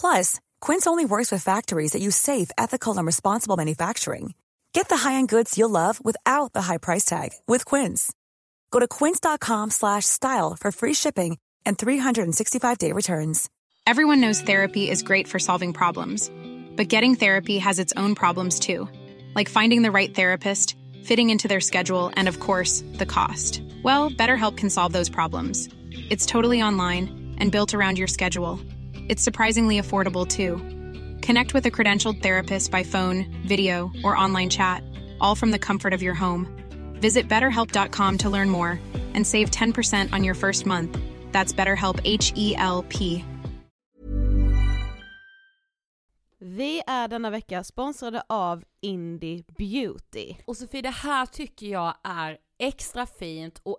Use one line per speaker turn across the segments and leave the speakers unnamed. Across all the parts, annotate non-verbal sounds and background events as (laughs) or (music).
Plus, Quince only works with factories that use safe, ethical, and responsible manufacturing. Get the high-end goods you'll love without the high price tag with Quince. Go to quince.com slash style for free shipping and 365-day returns.
Everyone knows therapy is great for solving problems, but getting therapy has its own problems too, like finding the right therapist, fitting into their schedule, and of course, the cost. Well, BetterHelp can solve those problems. It's totally online and built around your schedule. It's surprisingly affordable too. Connect with a credentialed therapist by phone, video, or online chat, all from the comfort of your home. Visit betterhelp.com to learn more and save 10% on your first month. That's BetterHelp H E L P.
Vi är denna vecka sponsrade av Indie Beauty.
Och Sofie, det här tycker jag är extra fint och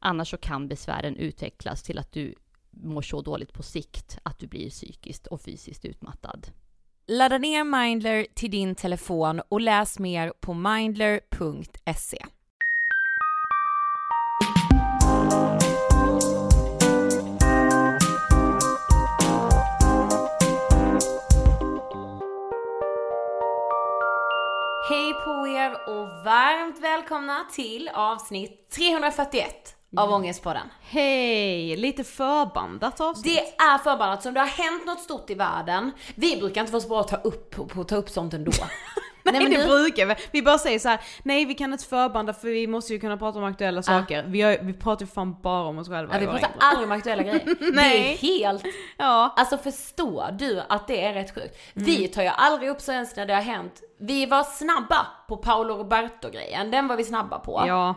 Annars så kan besvären utvecklas till att du mår så dåligt på sikt att du blir psykiskt och fysiskt utmattad.
Ladda ner Mindler till din telefon och läs mer på mindler.se. Hej på er och varmt välkomna till avsnitt 341 av Ångestpodden.
Hej! Lite förbandat avsnitt.
Det är förbandat, som det har hänt något stort i världen. Vi brukar inte vara så bra att ta upp, på, ta upp sånt ändå. (laughs)
Nej,
men
det
nu-
brukar vi. Vi bara säger så här: nej vi kan inte förbanda för vi måste ju kunna prata om aktuella saker. Vi, har, vi pratar ju fan bara om oss själva
Ja, vi pratar aldrig om aktuella grejer. (laughs) Det är
Nej.
helt... (laughs)
Ja.
Alltså förstår du att det är rätt sjukt? Vi tar ju aldrig upp så ens när det har hänt. Vi var snabba på Paolo Roberto-grejen, den var vi snabba på.
Ja.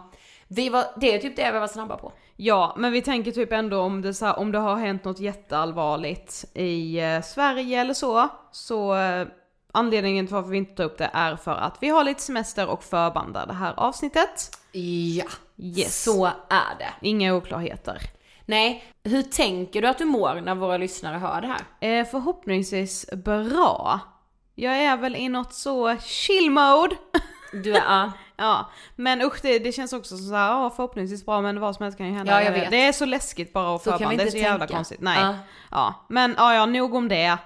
Vi var, det är typ det vi var snabba på.
Ja, men vi tänker typ ändå om det, så här, om det har hänt något jätteallvarligt i eh, Sverige eller så, så eh, anledningen till varför vi inte tar upp det är för att vi har lite semester och förbandar det här avsnittet.
Ja,
Yes.
så är det.
Inga oklarheter.
Nej, hur tänker du att du mår när våra lyssnare hör det här?
Eh, förhoppningsvis bra. Jag är väl i något så chill mode.
Du är, (laughs) ja.
Men usch det, det känns också som såhär, ja förhoppningsvis bra men vad som helst kan ju hända.
Ja, jag vet.
Det är så läskigt bara att
Så
förbanda, det är så jävla
tänka.
konstigt. Nej.
Ja.
Ja, men ja, ja, nog om det.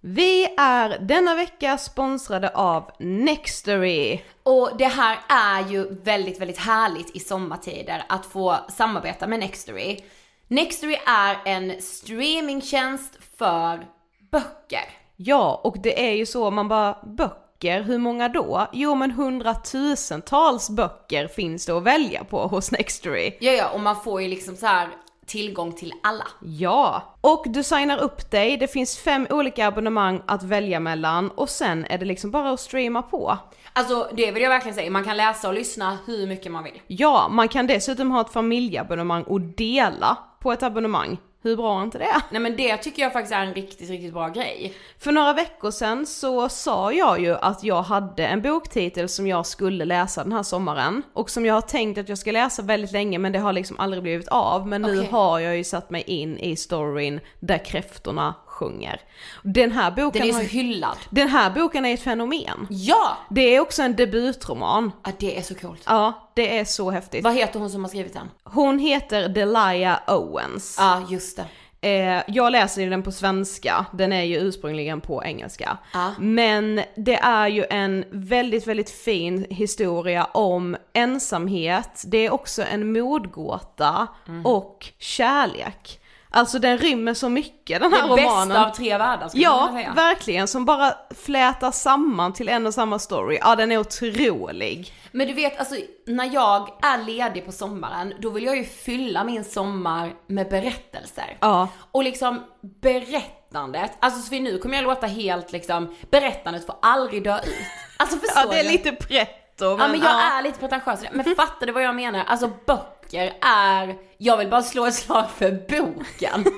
Vi är denna vecka sponsrade av Nextory.
Och det här är ju väldigt, väldigt härligt i sommartider att få samarbeta med Nextory. Nextory är en streamingtjänst för böcker.
Ja, och det är ju så, man bara böcker, hur många då? Jo men hundratusentals böcker finns det att välja på hos Nextory.
Ja, ja, och man får ju liksom så här tillgång till alla.
Ja, och du signar upp dig, det finns fem olika abonnemang att välja mellan och sen är det liksom bara att streama på.
Alltså det vill jag verkligen säga, man kan läsa och lyssna hur mycket man vill.
Ja, man kan dessutom ha ett familjeabonnemang och dela på ett abonnemang. Hur bra är inte det?
Nej men det tycker jag faktiskt är en riktigt, riktigt bra grej.
För några veckor sedan så sa jag ju att jag hade en boktitel som jag skulle läsa den här sommaren. Och som jag har tänkt att jag ska läsa väldigt länge men det har liksom aldrig blivit av. Men nu
Okej.
har jag ju satt mig in i storyn där kräftorna sjunger. Den här boken,
Den är
har
så
ju-
hyllad.
den här boken är ett fenomen.
Ja!
Det är också en debutroman.
Ja det är så coolt.
Ja, det är så häftigt.
Vad heter hon som har skrivit den?
Hon heter Delia Owens.
Ja just det.
Eh, jag läser ju den på svenska, den är ju ursprungligen på engelska.
Ja.
Men det är ju en väldigt, väldigt fin historia om ensamhet, det är också en mordgåta
Mm.
och kärlek. Alltså den rymmer så mycket den
Det
här romanen.
bästa av tre världar skulle man
Ja,
kunna säga.
verkligen, som bara flätar samman till en och samma story. Ja, den är otrolig.
Men du vet, alltså när jag är ledig på sommaren, då vill jag ju fylla min sommar med berättelser.
Ja.
Och liksom berättandet, alltså Sofie nu kommer jag låta helt liksom, berättandet får aldrig dö ut. Alltså förstår
Ja, det är
du?
lite pretto.
Ja men jag
ja.
är lite pretentiös det. Men fattar du vad jag menar? Alltså böcker är, jag vill bara slå ett slag för boken. (laughs)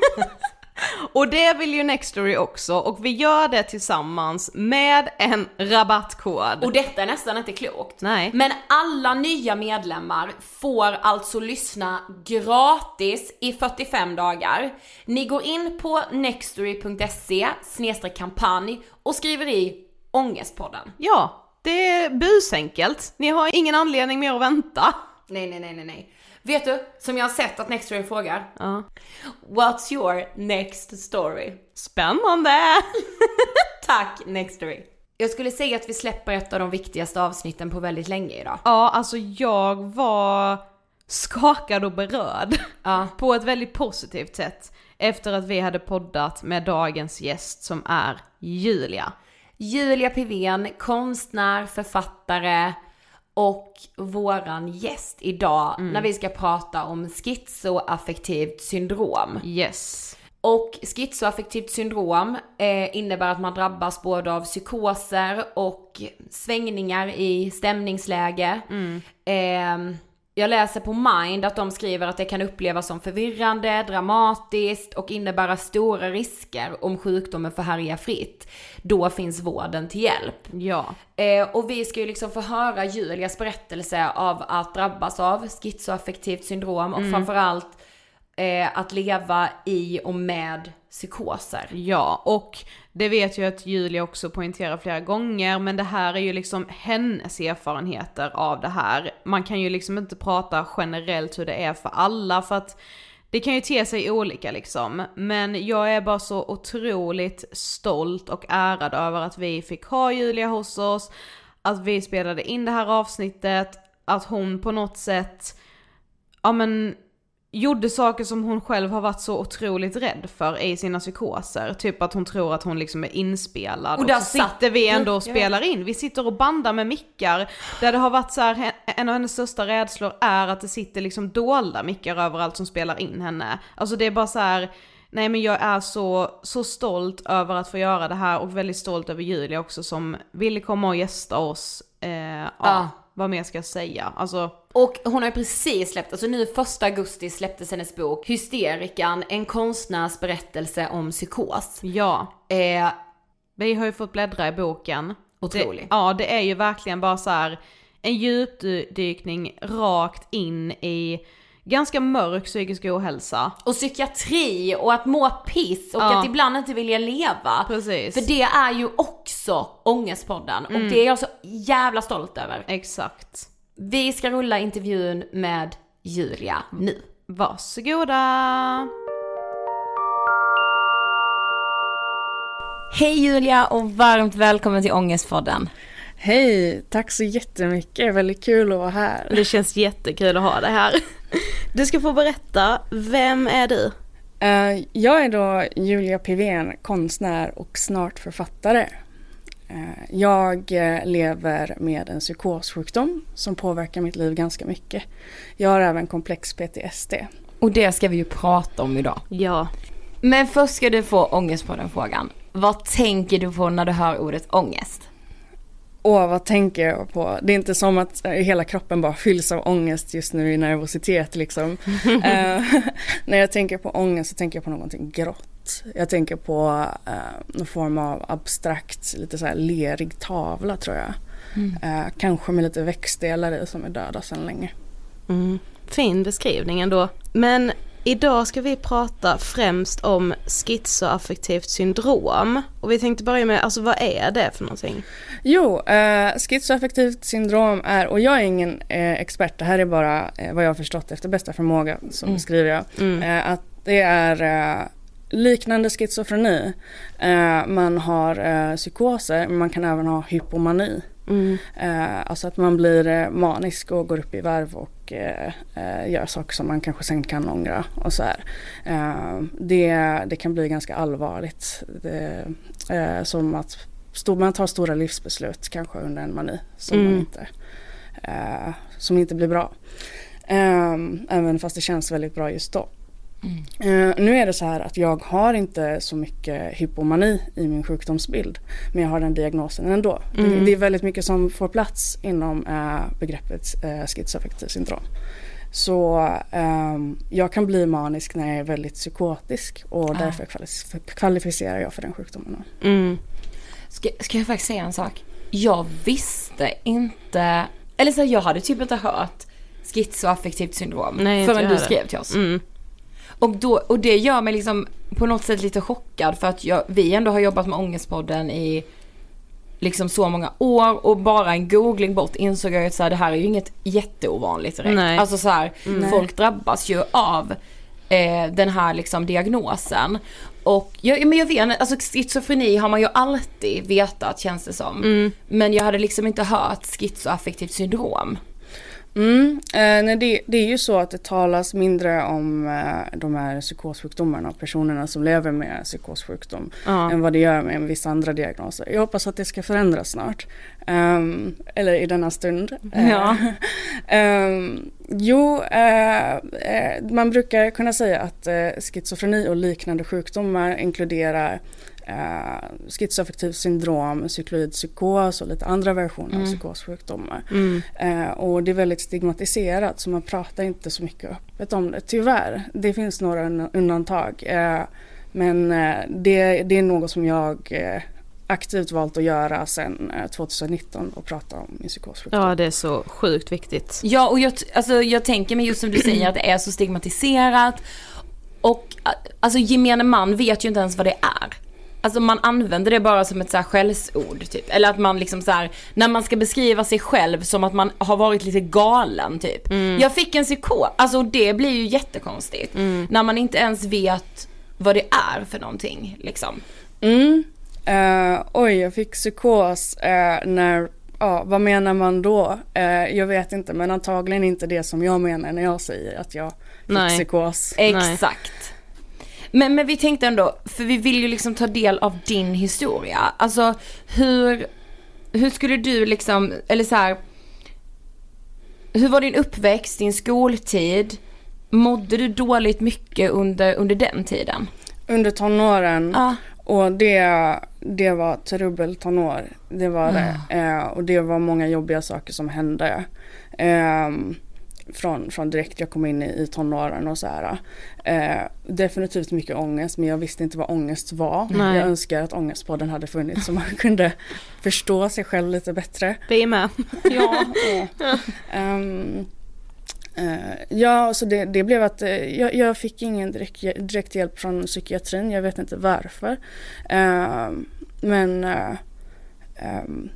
Och det vill ju Nextory också och vi gör det tillsammans med en rabattkod.
Och detta är nästan inte klokt.
Nej.
Men alla nya medlemmar får alltså lyssna gratis i 45 dagar. Ni går in på nextory.se kampanj och skriver i Ångestpodden.
Ja, det är busenkelt. Ni har ingen anledning mer att vänta.
Nej, nej, nej, nej, nej. Vet du, som jag har sett att Nextory frågar.
Ja.
What's your next story?
Spännande! (laughs)
Tack Nextory. Jag skulle säga att vi släpper ett av de viktigaste avsnitten på väldigt länge idag.
Ja, alltså jag var skakad och berörd.
Ja.
På ett väldigt positivt sätt. Efter att vi hade poddat med dagens gäst som är Julia.
Julia Pivén, konstnär, författare och våran gäst idag när vi ska prata om schizoaffektivt syndrom.
Yes.
Och schizoaffektivt syndrom eh, innebär att man drabbas både av psykoser och svängningar i stämningsläge. Eh, Jag läser på Mind att de skriver att det kan upplevas som förvirrande, dramatiskt och innebära stora risker om sjukdomen får härja fritt. Då finns vården till hjälp.
Ja.
Eh, och vi ska ju liksom få höra Julias berättelse av att drabbas av schizoaffektivt syndrom och framförallt eh, att leva i och med psykoser.
Ja, och det vet jag att Julia också poängterar flera gånger, men det här är ju liksom hennes erfarenheter av det här. Man kan ju liksom inte prata generellt hur det är för alla, för att det kan ju te sig olika liksom. Men jag är bara så otroligt stolt och ärad över att vi fick ha Julia hos oss, att vi spelade in det här avsnittet, att hon på något sätt, ja men gjorde saker som hon själv har varit så otroligt rädd för i sina psykoser. Typ att hon tror att hon liksom är inspelad.
Och
Och,
där
så sitter vi ändå och spelar in. Vi sitter och bandar med mickar. Där det har varit så här, en av hennes största rädslor är att det sitter liksom dolda mickar överallt som spelar in henne. Alltså det är bara så här. Nej men jag är så, så stolt över att få göra det här och väldigt stolt över Julia också som ville komma och gästa oss. Eh, ja,
Ja.
Vad mer ska jag säga? Alltså,
Och hon har ju precis släppt, alltså nu första augusti släpptes hennes bok Hysterikan, en konstnärs berättelse om psykos.
ja.
Eh,
Vi har ju fått bläddra i boken.
Otrolig.
Det, ja, det är ju verkligen bara så här en djupdykning rakt in i ganska mörk psykisk ohälsa.
och psykiatri och att må piss och
Ja.
att ibland inte vilja leva.
Precis.
För det är ju också Ångestpodden och det är jag så jävla stolt över.
Exakt.
Vi ska rulla intervjun med Julia nu.
Varsågoda!
Hej Julia och varmt välkommen till Ångestpodden.
Hej, tack så jättemycket. Väldigt kul att vara här.
Det känns jättekul att ha det här. Du ska få berätta, vem är du?
Eh, jag är då Julia Pivén, konstnär och snart författare. Eh, jag eh, lever med en psykossjukdom som påverkar mitt liv ganska mycket. Jag har även komplex PTSD.
Och det ska vi ju prata om idag.
Ja.
Men först ska du få Ångestpodden-frågan. Vad tänker du på när du hör ordet ångest?
Åh, vad tänker jag på? Det är inte som att eh, hela kroppen bara fylls av ångest just nu i nervositet liksom. (laughs) Eh, (laughs) när jag tänker på ångest så tänker jag på någonting grått. Jag tänker på uh, någon form av abstrakt, lite så här lerig tavla tror jag. Eh, kanske med lite växtdelar i som är döda sedan länge.
Mm. Fin beskrivning ändå. Men idag ska vi prata främst om schizoaffektivt syndrom. Och vi tänkte börja med, alltså vad är det för någonting?
Jo, eh, schizoaffektivt syndrom är, och jag är ingen eh, expert, det här är bara eh, vad jag har förstått efter bästa förmåga, så beskriver jag, eh, att det är eh, liknande schizofreni. Eh, man har eh, psykoser, men man kan även ha hypomani. Eh, alltså att man blir eh, manisk och går upp i varv och eh, gör saker som man kanske sen kan ångra och så här. Eh, det, det kan bli ganska allvarligt. Det, som att stor, man tar stora livsbeslut kanske under en mani som, man inte, som inte blir bra. Även fast det känns väldigt bra just då. Eh, nu är det så här att jag har inte så mycket hypomani i min sjukdomsbild. Men jag har den diagnosen ändå. Det, det är väldigt mycket som får plats inom eh, begreppet eh, schizoaffektivt syndrom. Så ehm, jag kan bli manisk när jag är väldigt psykotisk och därför kvalis- kvalificerar jag för den sjukdomen.
Mm.
Ska, ska jag faktiskt säga en sak? Jag visste inte, eller så här, jag hade typ inte hört schizoaffektivt syndrom
Nej,
förrän du skrev till oss.
Mm.
Och, då, och det gör mig liksom på något sätt lite chockad för att jag, vi ändå har jobbat med Ångestpodden i liksom så många år och bara en googling bort insåg jag att det här är ju inget jätteovanligt direkt.
Nej.
Alltså så här, folk drabbas ju av eh, den här liksom diagnosen. Och jag, men jag vet alltså schizofreni har man ju alltid vetat känns det som. Men jag hade liksom inte hört schizoaffektivt syndrom.
Mm, eh, nej, det, det är ju så att det talas mindre om eh, de här psykossjukdomarna och personerna som lever med psykossjukdom
Ja.
än vad det gör med vissa andra diagnoser. Jag hoppas att det ska förändras snart. Ehm, eller i denna stund.
Ja. (laughs)
ehm, jo, eh, eh, man brukar kunna säga att eh, schizofreni och liknande sjukdomar inkluderar eh, schizoaffektivt syndrom, cykloid psykos och lite andra versioner
Mm.
av psykossjukdomar. Eh, och det är väldigt stigmatiserat så man pratar inte så mycket öppet om det, tyvärr. Det finns några un- undantag. Eh, men eh, det, det är något som jag eh, aktivt valt att göra sedan eh, 2019 och prata om min psykossjukdom.
Ja det är så sjukt viktigt.
Ja och jag, alltså, jag tänker mig just som du säger att det är så stigmatiserat och alltså gemene man vet ju inte ens vad det är. Alltså man använder det bara som ett så här skällsord typ. Eller att man liksom så här, när man ska beskriva sig själv som att man har varit lite galen typ. Jag fick en psykos, alltså det blir ju jättekonstigt. När man inte ens vet vad det är för någonting liksom.
Mm. Eh, oj, jag fick psykos eh, när, ja vad menar man då? Eh, jag vet inte men antagligen inte det som jag menar när jag säger att jag fick
Nej.
psykos.
Exakt. Men, men vi tänkte ändå, för vi vill ju liksom ta del av din historia. Alltså hur, hur skulle du liksom, eller så här. Hur var din uppväxt, din skoltid? Mådde du dåligt mycket under, under den tiden?
Under tonåren
Ja.
och det, det var trubbeltonår. Det var det. Eh, och det var många jobbiga saker som hände. Ehm, från, från direkt jag kom in i, i tonåren och så här. Eh, definitivt mycket ångest men jag visste inte vad ångest var.
Nej.
Jag önskar att ångestpodden hade funnits så man (laughs) kunde förstå sig själv lite bättre.
Vi är med. (laughs)
Ja. Ehm, eh, ja, så det, det blev att eh, jag, jag fick ingen direkt, direkt hjälp från psykiatrin. Jag vet inte varför. Ehm, men eh, ehm,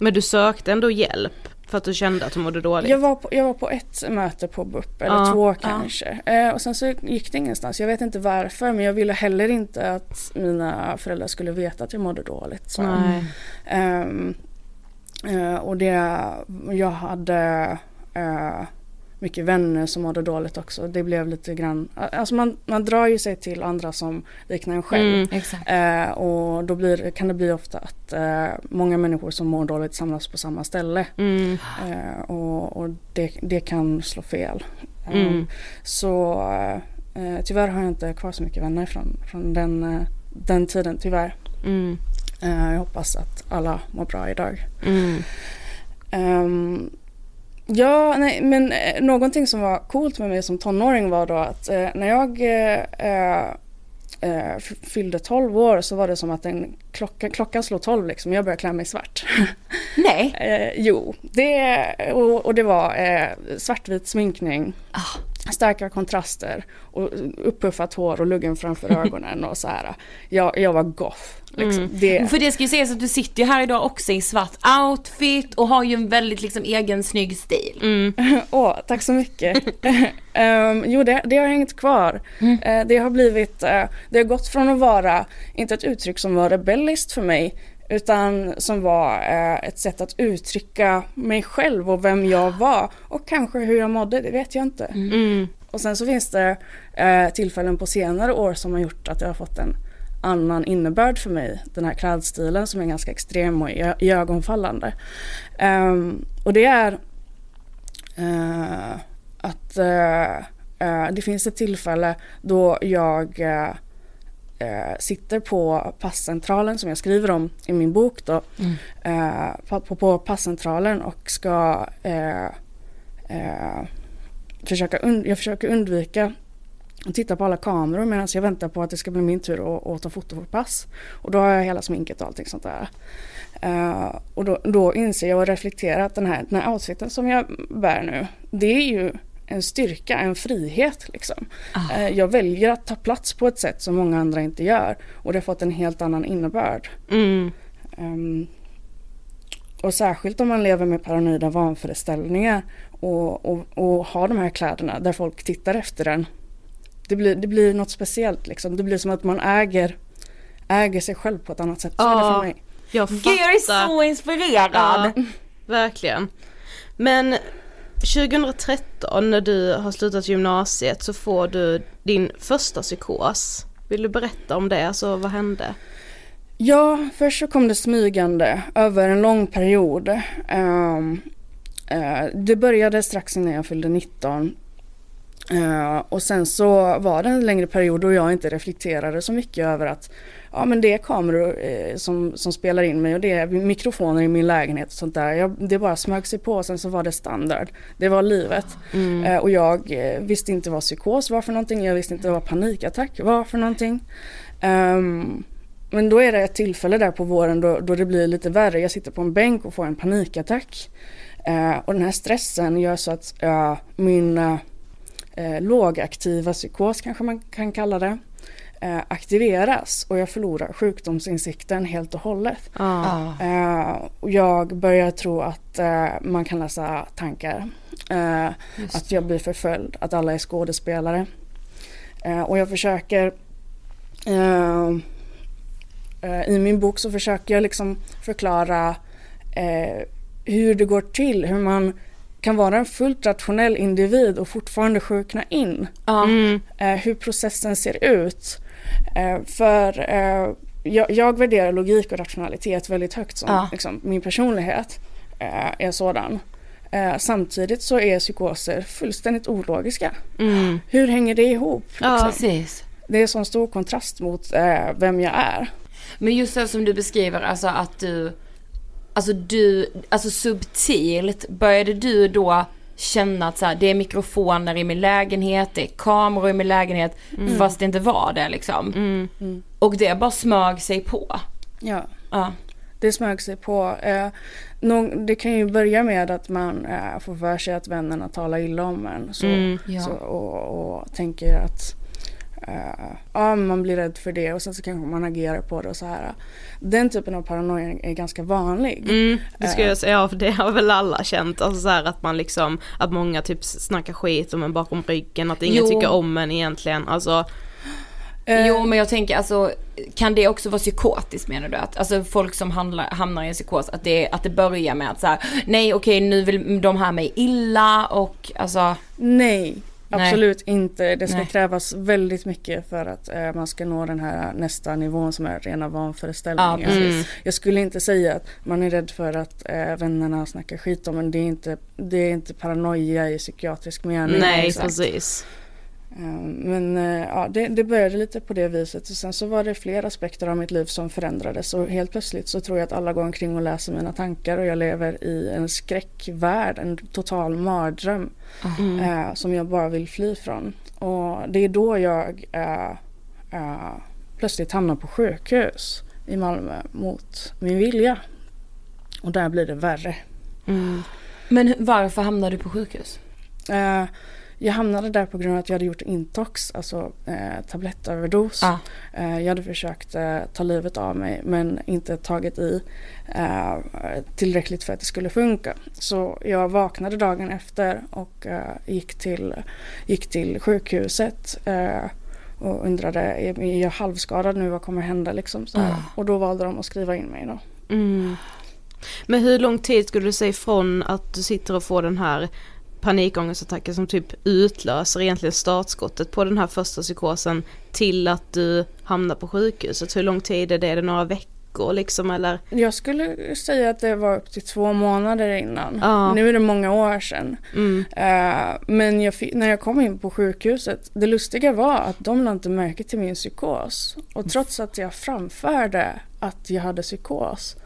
Men du sökte ändå hjälp för att du kände att du mådde dåligt?
jag, var på, jag var på ett möte på BUP, eller
Ja,
två kanske. Eh, och sen så gick det ingenstans. Jag vet inte varför men jag ville heller inte att mina föräldrar skulle veta att jag mådde dåligt. Så. Ehm, eh, och det, jag hade eh, mycket vänner som mådde dåligt också. Det blev lite grann, alltså man, man drar ju sig till andra som liknar en själv.
Mm.
Eh, och då blir, kan det bli ofta att eh, många människor som mår dåligt samlas på samma ställe.
Mm.
Eh, och och det, det kan slå fel. Eh,
Mm.
Så eh, tyvärr har jag inte kvar så mycket vänner från, från den, eh, den tiden, tyvärr.
Mm.
Jag hoppas att alla mår bra idag.
Mm.
Ja, nej, men eh, någonting som var coolt med mig som tonåring var då att eh, när jag eh, eh, fyllde 12 år så var det som att en klocka, klockan slog 12 liksom. Jag började klä mig svart. (laughs)
Nej.
Eh, jo, det, och, och det var svartvit sminkning, starka kontraster och uppuffat hår och luggen framför (laughs) ögonen och så här. Jag, jag var goth. Liksom. Det,
För det ska ju sägas att du sitter ju här idag också i svart outfit och har ju en väldigt liksom egen snygg stil. (laughs)
Åh, tack så mycket. (laughs) Ehm, jo, det, det har hängt kvar. Eh, det har blivit, eh, det har gått från att vara, inte ett uttryck som var rebelliskt för mig, utan som var eh, ett sätt att uttrycka mig själv och vem jag var. Och kanske hur jag mådde, det vet jag inte.
Mm.
Och sen så finns det eh, tillfällen på senare år som har gjort att jag har fått en annan innebörd för mig. Den här klädstilen som är ganska extrem och iögonfallande. Ehm, och det är eh, att det finns ett tillfälle då jag eh, sitter på passcentralen som jag skriver om i min bok då. Eh, på, på, passcentralen och ska eh, eh, försöka und- jag försöker undvika att titta på alla kameror medan jag väntar på att det ska bli min tur att, att ta foto på pass. Och då har jag hela sminket och allting sånt där. Eh, och då, då inser jag och reflekterar att den här, den här outfiten som jag bär nu, det är ju en styrka, en frihet liksom. Eh, jag väljer att ta plats på ett sätt som många andra inte gör. Och det har fått en helt annan innebörd.
Mm.
Ehm, och särskilt om man lever med paranoida vanföreställningar och, och, och har de här kläderna där folk tittar efter den. Det blir, det blir något speciellt liksom. Det blir som att man äger, äger sig själv på ett annat sätt. Så är det
Ja.
för mig.
Jag
Gud jag är
fattar.
så inspirerad.
Ja, verkligen. Men 2013 när du har slutat gymnasiet så får du din första psykos. Vill du berätta om det? Alltså vad hände?
Ja, först så kom det smygande över en lång period. Um, uh, det började strax innan jag fyllde 19. Uh, eh, och sen så var det en längre period då jag inte reflekterade så mycket över att ja men det är kameror eh, som, som spelar in mig och det är mikrofoner i min lägenhet och sånt där. Jag, det bara smög sig på sen så var det standard. Det var livet.
Mm.
Eh, och jag eh, visste inte vad psykos var för någonting. Jag visste inte vad panikattack var för någonting. Ehm, men då är det ett tillfälle där på våren då, då det blir lite värre. Jag sitter på en bänk och får en panikattack. Eh, och den här stressen gör så att min eh, lågaktiva psykos kanske man kan kalla det eh, aktiveras och jag förlorar sjukdomsinsikten helt och hållet.
Ja.
Eh, och jag börjar tro att eh, man kan läsa tankar. Eh, att jag blir förföljd, att alla är skådespelare. Eh, och jag försöker eh, eh, I min bok så försöker jag liksom förklara eh, hur det går till, hur man kan vara en fullt rationell individ och fortfarande sjukna in. Eh, hur processen ser ut. Eh, för eh, jag, jag värderar logik och rationalitet väldigt högt som
Ja.
liksom, min personlighet eh, är sådan. Samtidigt så är psykoser fullständigt ologiska.
Mm.
Hur hänger det ihop?
Ja, precis.
Det är sån stor kontrast mot vem jag är.
Men just så som du beskriver, alltså att du, alltså du, alltså subtilt, började du då känna att så här, det är mikrofoner i min lägenhet, det är kameror i min lägenhet, fast det inte var det liksom.
Mm.
Och det bara smög sig på.
Ja.
Ja.
Det smög sig på. Eh, någon, det kan ju börja med att man eh, får för sig att vännerna talar illa om en. Så,
Mm,
ja.
så, och, och tänker att eh, ja, man blir rädd för det och sen så kanske man agerar på det och så här. Den typen av paranoia är ganska vanlig.
Mm, det skulle
Eh.
jag säga, ja, för det har väl alla känt. Alltså så här att man liksom, att många typ snackar skit om en bakom ryggen, att ingen
Jo.
tycker om en egentligen. Alltså,
Eh,
Jo men jag tänker alltså, kan det också vara psykotiskt menar du? Att, alltså folk som handlar, hamnar i en psykos, att det, att det börjar med att så här, nej okej nu vill de här mig illa och alltså,
Nej,
Nej.
absolut inte. Det ska
Nej.
krävas väldigt mycket för att eh, man ska nå den här nästa nivån som är rena vanföreställningar.
Ja, precis.
Jag skulle inte säga att man är rädd för att eh, vännerna snackar skit om en. Det är inte, det är inte paranoia i psykiatrisk mening.
nej
Exakt.
precis.
Eh, Men eh, ja, det, det började lite på det viset och sen så var det fler aspekter av mitt liv som förändrades och helt plötsligt så tror jag att alla går omkring och läser mina tankar och jag lever i en skräckvärld, en total mardröm
Mm.
eh, som jag bara vill fly från. Och det är då jag eh, eh, plötsligt hamnar på sjukhus i Malmö mot min vilja. Och där blir det värre.
Mm.
men varför hamnade du på sjukhus?
Jag hamnade där på grund av att jag hade gjort intox, alltså eh, tablettöverdos.
Ja.
Eh, jag hade försökt eh, ta livet av mig men inte tagit i eh, tillräckligt för att det skulle funka. Så jag vaknade dagen efter och eh, gick, till, gick till sjukhuset eh, och undrade, är jag halvskadad nu, vad kommer hända liksom? Så.
Ah.
Och då valde de att skriva in mig då.
Mm. Men hur lång tid skulle du säga från att du sitter och får den här panikångestattacken som typ utlöser egentligen startskottet på den här första psykosen till att du hamnar på sjukhuset? Hur lång tid är det? Är det några veckor liksom eller?
Jag skulle säga att det var upp till två månader innan.
Ja.
Nu är det många år sedan.
Mm.
Eh, men jag, när jag kom in på sjukhuset, det lustiga var att de lade inte märke till min psykos. Och trots att jag framförde att jag hade psykos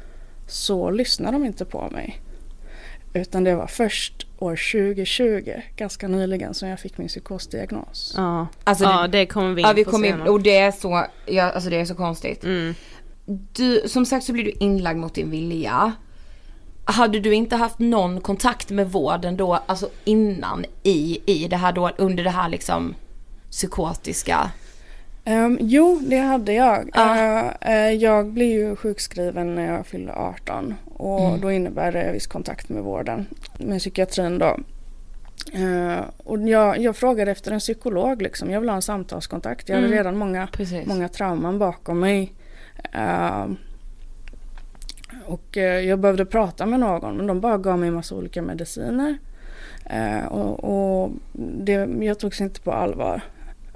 så lyssnade de inte på mig. Utan det var först år 2020, ganska nyligen, som jag fick min psykosdiagnos.
Ja,
Alltså
ja
det-
det kommer vi in
Ja vi
på
kom in, och det är så, ja, alltså det är så konstigt.
Mm.
Du, som sagt så blir du inlagd mot din vilja. Hade du inte haft någon kontakt med vården då, alltså innan i, i det här då, under det här liksom psykotiska?
Ehm, jo, det hade jag.
Ja.
Eh, eh, jag blev ju sjukskriven när jag fyllde 18 och
Mm.
då innebär det viss kontakt med vården, med psykiatrin då. Eh, och jag, jag frågade efter en psykolog liksom. Jag vill ha en samtalskontakt. Jag hade
Mm.
redan många,
Precis.
många trauman bakom mig. Eh, och jag behövde prata med någon men de bara gav mig en massa olika mediciner. Och och det, jag togs inte på allvar.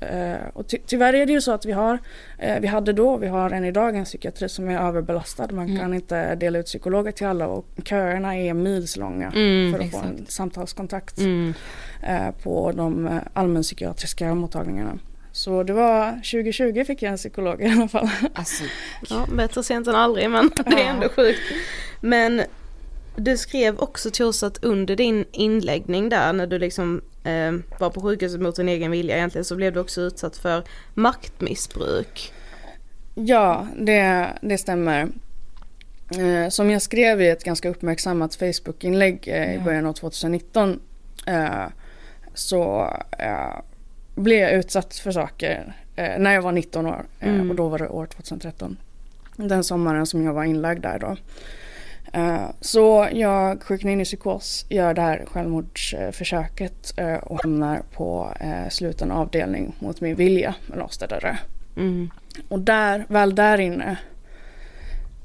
Eh, och ty tyvärr är det ju så att vi har, eh, vi hade då, vi har än idag en psykiatri som är överbelastad. Man
Mm.
kan inte dela ut psykologer till alla och köerna är milslånga
Mm,
för att
exakt.
få en samtalskontakt
Mm.
eh, på de allmänpsykiatriska mottagningarna. Så det var 2020 fick jag en psykolog i alla fall.
Alltså, (laughs)
Ja, bättre sent än aldrig men (laughs) det är ändå sjukt. Men du skrev också till oss att under din inläggning där när du liksom var på sjukhuset mot din egen vilja egentligen så blev du också utsatt för maktmissbruk.
Ja, det, det stämmer. Eh, som jag skrev i ett ganska uppmärksammat Facebook-inlägg eh, i början av 2019 eh, så eh, blev jag utsatt för saker när jag var 19 år
Mm.
och då var det år 2013. Den sommaren som jag var inlagd där då. Eh, så jag sjuknar in i psykos, gör det här självmordsförsöket eh, och hamnar på eh, sluten avdelning mot min vilja med dörrar.
Mm.
Och där, väl där inne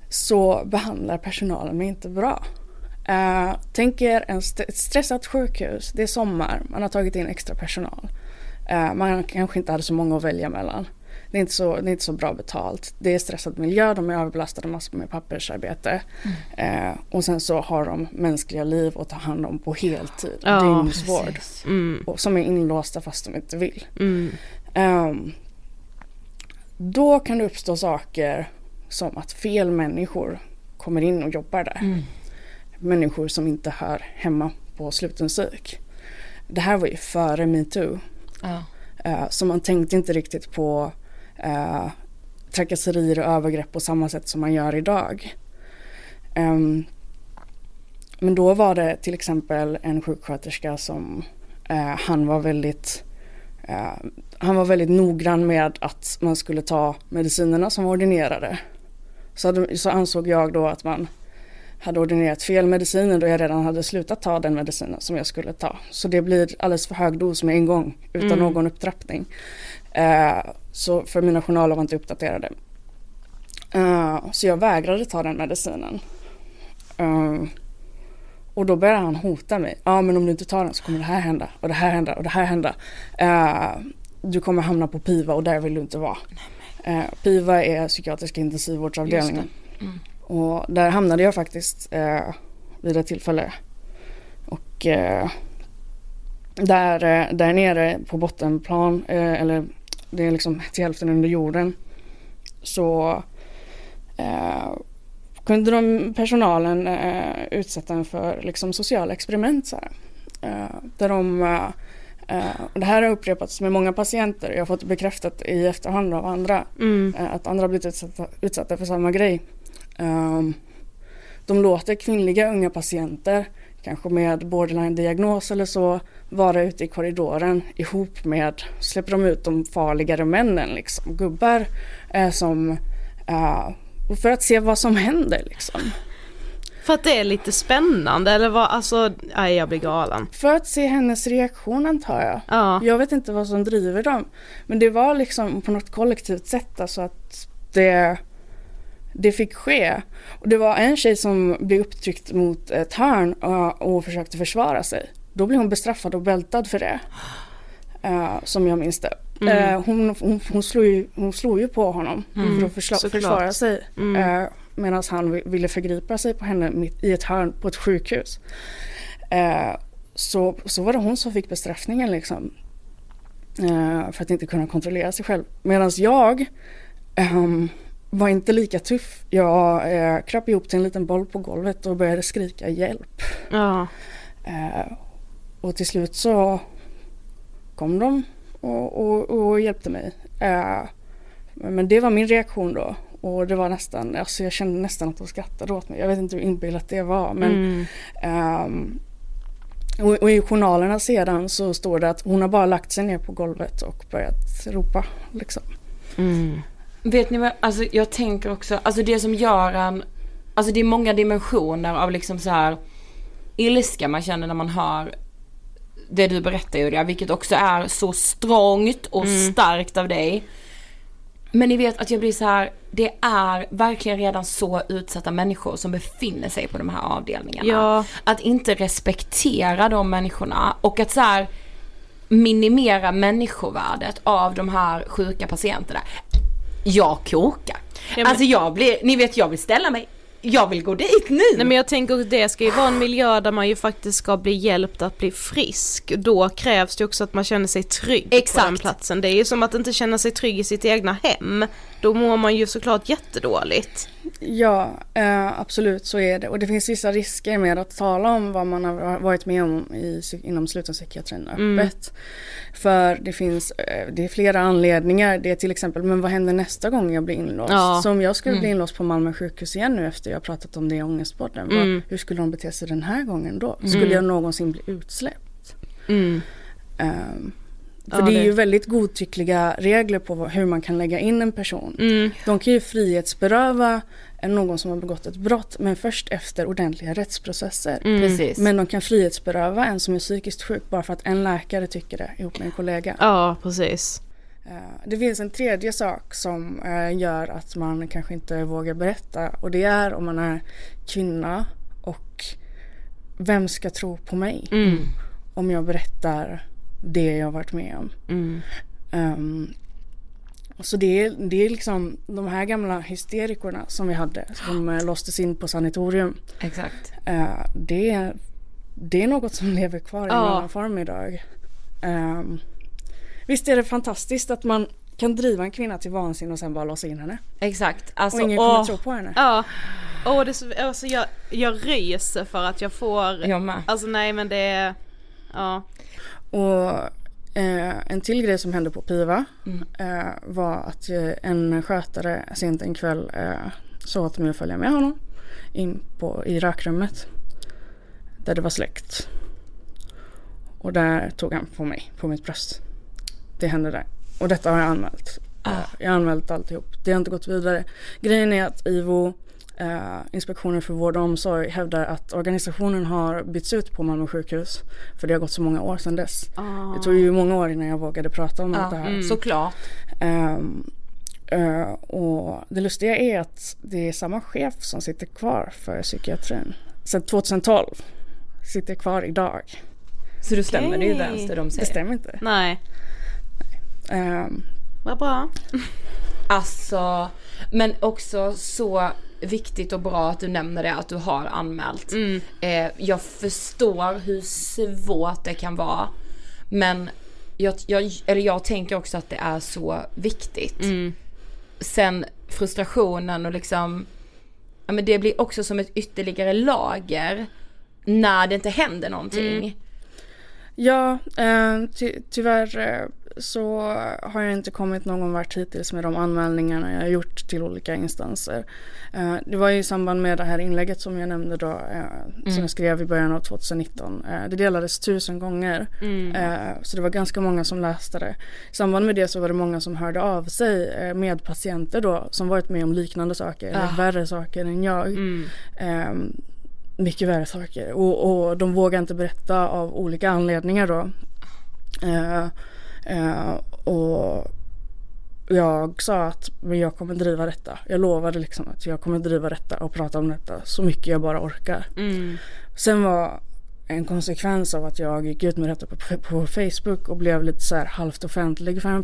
så behandlar personalen mig inte bra. Uh, tänk er en st- ett stressat sjukhus, det är sommar, man har tagit in extra personal. Man kanske inte hade så många att välja mellan. Det är, inte så, det är inte så bra betalt. Det är stressad miljö, de är överbelastade massor med pappersarbete. Eh, och sen så har de mänskliga liv att ta hand om på heltid.
Ja,
dygnsvård.
Mm.
Och, som är inlåsta fast de inte vill.
Mm.
Ehm, då kan det uppstå saker som att fel människor kommer in och jobbar där.
Mm.
Människor som inte hör hemma på sluten psyk. Det här var ju före metoo.
ja.
Uh, så man tänkte inte riktigt på uh, trakasserier och övergrepp på samma sätt som man gör idag. Ehm, men då var det till exempel en sjuksköterska som eh, han var väldigt eh, han var väldigt noggrann med att man skulle ta medicinerna som var ordinerade. Så, hade, så ansåg jag då att man hade ordinerat fel mediciner då jag redan hade slutat ta den medicinen som jag skulle ta. Så det blir alldeles för hög dos med en gång utan
Mm.
någon upptrappning. Eh, så för mina journaler var inte uppdaterade. Eh, så jag vägrade ta den medicinen. Eh, och då började han hota mig. Ja men om du inte tar den så kommer det här hända och det här hända och det här hända. Eh, du kommer hamna på PIVA och där vill du inte vara. Eh, PIVA är psykiatriska intensivvårdsavdelningen.
Mm.
Och där hamnade jag faktiskt eh, vid ett tillfälle. Och eh, där, där nere på bottenplan, eh, eller det är liksom till hälften under jorden, så eh, kunde de, personalen eh, utsätta en för liksom, sociala experiment. Så här. Eh, där de, eh, eh, och det här har upprepats med många patienter. Jag har fått bekräftat i efterhand av andra
Mm.
eh, att andra har blivit utsatta, utsatta för samma grej. Ehm, de låter kvinnliga unga patienter, kanske med borderline-diagnos eller så, vara ute i korridoren ihop med, släpper de ut de farligare männen, liksom, gubbar eh, som, eh, för att se vad som händer liksom.
För att det är lite spännande eller vad, alltså, nej jag blir galen.
För att se hennes reaktion antar jag.
Ja.
Jag vet inte vad som driver dem. Men det var liksom på något kollektivt sätt alltså att det, det fick ske. Och det var en tjej som blev upptryckt mot ett hörn och, och försökte försvara sig. Då blev hon bestraffad och bältad för det. Eh, som jag minns det.
Mm.
Eh, hon, hon, hon, slog ju, hon slog ju på honom för att försla, försvara sig.
Mm.
Eh, Medan han vi- ville förgripa sig på henne mitt i ett hörn på ett sjukhus. Eh, så, så var det hon som fick bestraffningen liksom. Eh, för att inte kunna kontrollera sig själv. Medan jag ehm, var inte lika tuff. Jag eh, kröp ihop till en liten boll på golvet och började skrika hjälp.
Ja.
Eh, och till slut så kom de och, och, och hjälpte mig. Eh, men det var min reaktion då. Och det var nästan, alltså jag kände nästan att de skrattade åt mig. Jag vet inte hur inbillat det var. Men,
Mm.
ehm, och, och i journalerna sedan så står det att hon har bara lagt sig ner på golvet och börjat ropa. Liksom.
Mm.
Vet ni vad, alltså jag tänker också, alltså det som gör en, alltså det är många dimensioner av liksom så här ilska man känner när man hör det du berättar Julia, vilket också är så strångt och starkt av dig. Men ni vet att jag blir så här, det är verkligen redan så utsatta människor som befinner sig på de här avdelningarna.
Ja.
Att inte respektera de människorna och att så här, minimera människovärdet av de här sjuka patienterna. Jag kokar.
men-
Alltså jag blir, ni vet jag vill ställa mig, jag vill gå dit nu.
Nej men jag tänker att det ska ju vara en miljö där man ju faktiskt ska bli hjälpt att bli frisk. Då krävs det också att man känner sig trygg på
Exakt.
den platsen. Det är ju som att inte känna sig trygg i sitt egna hem. Då mår man ju såklart jättedåligt.
Ja, eh, absolut så är det. Och det finns vissa risker med att tala om vad man har varit med om i, inom sluten psykiatrin öppet. För det finns, eh, det är flera anledningar. Det är till exempel, men vad händer nästa gång jag blir inlåst?
Ja.
Så om jag skulle bli inlåst på Malmö sjukhus igen nu efter jag pratat om det i Ångestpodden. Vad, hur skulle de bete sig den här gången då? Skulle jag någonsin bli utsläppt? Ehm, för
Ja,
det är
det-
ju väldigt godtyckliga regler på hur man kan lägga in en person.
Mm.
De kan ju frihetsberöva någon som har begått ett brott men först efter ordentliga rättsprocesser.
Precis.
Men de kan frihetsberöva en som är psykiskt sjuk bara för att en läkare tycker det ihop med en kollega.
Ja, precis.
Eh, Det finns en tredje sak som eh, gör att man kanske inte vågar berätta och det är om man är kvinna och vem ska tro på mig om jag berättar det jag har varit med om. Ehm, så det är, det är liksom de här gamla hysterikorna som vi hade som uh, låstes in på sanatorium.
Exakt.
Eh, det, är- det är något som lever kvar i
Ja.
någon form idag. Um, visst är det fantastiskt att man kan driva en kvinna till vansinne och sen bara låsa in henne.
Exakt.
Och
Alltså,
ingen kommer
åh,
tro på henne.
Ja. Åh, det så, alltså jag, jag ryser för att jag får...
Jag med.
Alltså nej men det är... Ja.
Och eh, en till grej som hände på Piva eh, var att eh, en skötare sent en kväll eh, sa åt mig att följa med honom in på, i rökrummet. Där det var släckt. Och där tog han på mig, på mitt bröst. Det hände där. Och detta har jag anmält. Eh, Jag har anmält alltihop. Det har inte gått vidare. Grejen är att IVO, eh, Inspektionen för vård och omsorg, hävdar att organisationen har bytts ut på Malmö sjukhus. För det har gått så många år sedan dess. Det tog ju många år innan jag vågade prata om allt det
ja,
här.
såklart.
Ehm, eh, och det lustiga är att det är samma chef som sitter kvar för psykiatrin. Sedan 2012. Sitter kvar idag.
Så du stämmer det ju inte ens det de
Det
säger.
stämmer inte.
Nej.
Ehm,
Vad bra.
Alltså, men också så viktigt och bra att du nämner det att du har anmält. Eh, jag förstår hur svårt det kan vara. Men jag, jag, eller jag tänker också att det är så viktigt. Sen frustrationen och liksom, ja men det blir också som ett ytterligare lager när det inte händer någonting.
Ja, eh, ty tyvärr eh, så har jag inte kommit någon vart hittills med de anmälningarna jag har gjort till olika instanser. Eh, det var ju i samband med det här inlägget som jag nämnde då, eh, som jag skrev i början av 2019. Eh, det delades tusen gånger, eh, så det var ganska många som läste det. I samband med det så var det många som hörde av sig med patienter då som varit med om liknande saker, eller värre saker än jag. Ehm, mycket värre saker. Och, och de vågar inte berätta av olika anledningar då. Eh, och jag sa att men jag kommer driva detta. Jag lovade liksom att jag kommer driva detta och prata om detta så mycket jag bara orkar. Sen var en konsekvens av att jag gick ut med detta på, på Facebook och blev lite så här halvt offentlig för en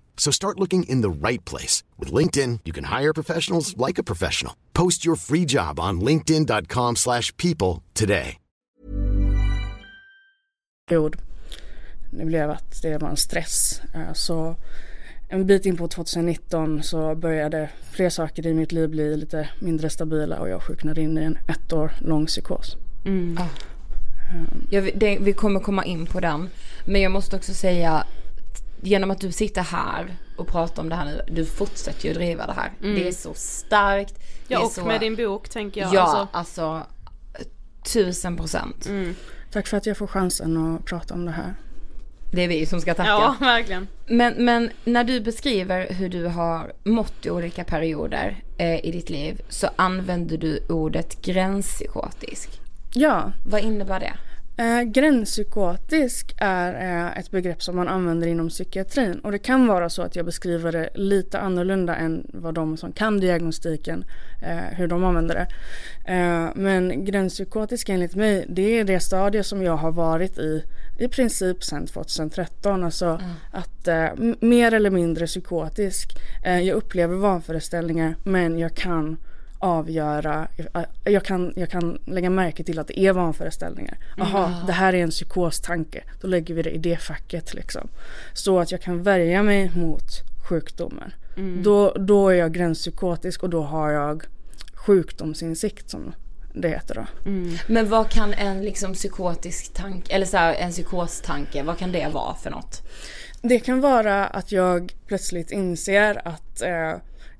So start looking in the right place. With LinkedIn, you can hire professionals like a professional. Post your free job on linkedin.com slash people today.
Det blev att det var en stress. Eh, Så en bit in på 2019 så började fler saker i mitt liv bli lite mindre stabila och jag sjuknade in i en ett år lång psykos.
Ja, vi- det, vi kommer komma in på den. Men jag måste också säga, genom att du sitter här och pratar om det här nu, du fortsätter ju driva det här.
Mm.
Det är så starkt.
Ja och
så...
med din bok tänker jag.
Ja,
Alltså,
alltså, tusen procent.
Tack för att jag får chansen att prata om det här.
Det är vi som ska tacka.
ja verkligen.
Men, men när du beskriver hur du har mått i olika perioder eh, i ditt liv så använder du ordet gränspsykotisk.
Ja,
Vad innebär det?
Eh, gränspsykotisk är eh, ett begrepp som man använder inom psykiatrin och det kan vara så att jag beskriver det lite annorlunda än vad de som kan diagnostiken, eh, hur de använder det. Eh, men gränspsykotisk enligt mig, det är det stadie som jag har varit i i princip sedan 2013. Alltså att eh, mer eller mindre psykotisk. Eh, jag upplever vanföreställningar men jag kan avgöra, eh, jag kan, jag kan lägga märke till att det är vanföreställningar. Jaha, det här är en psykostanke. Då lägger vi det i det facket liksom. Så att jag kan värja mig mot sjukdomen. Då, då är jag gränspsykotisk och då har jag sjukdomsinsikt som det heter då.
Men vad kan en liksom psykotisk tanke, eller så här, en psykostanke, vad kan det vara för något?
Det kan vara att jag plötsligt inser att eh,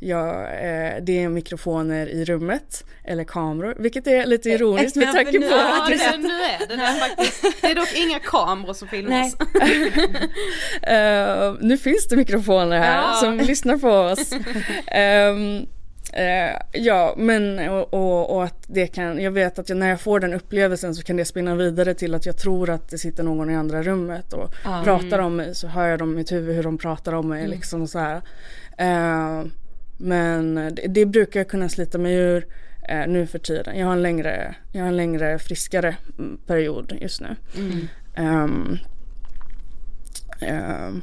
jag, eh, det är mikrofoner i rummet eller kameror, vilket är lite ironiskt med tanke på
Ja,
att vi
det, nu är det faktiskt. Det är dock inga kameror som filmas. (laughs)
Eh, nu finns det mikrofoner här
Ja.
som lyssnar på oss. Ehm, eh, ja, men och, och, och att det kan, jag vet att jag, när jag får den upplevelsen så kan det spinna vidare till att jag tror att det sitter någon i andra rummet och pratar om mig så hör jag dem i mitt huvud hur de pratar om mig liksom så här. Eh, men det, det brukar jag kunna slita mig ur eh, nu för tiden. Jag har en längre, jag har en längre friskare mm, period just nu. Ehm, Ehm,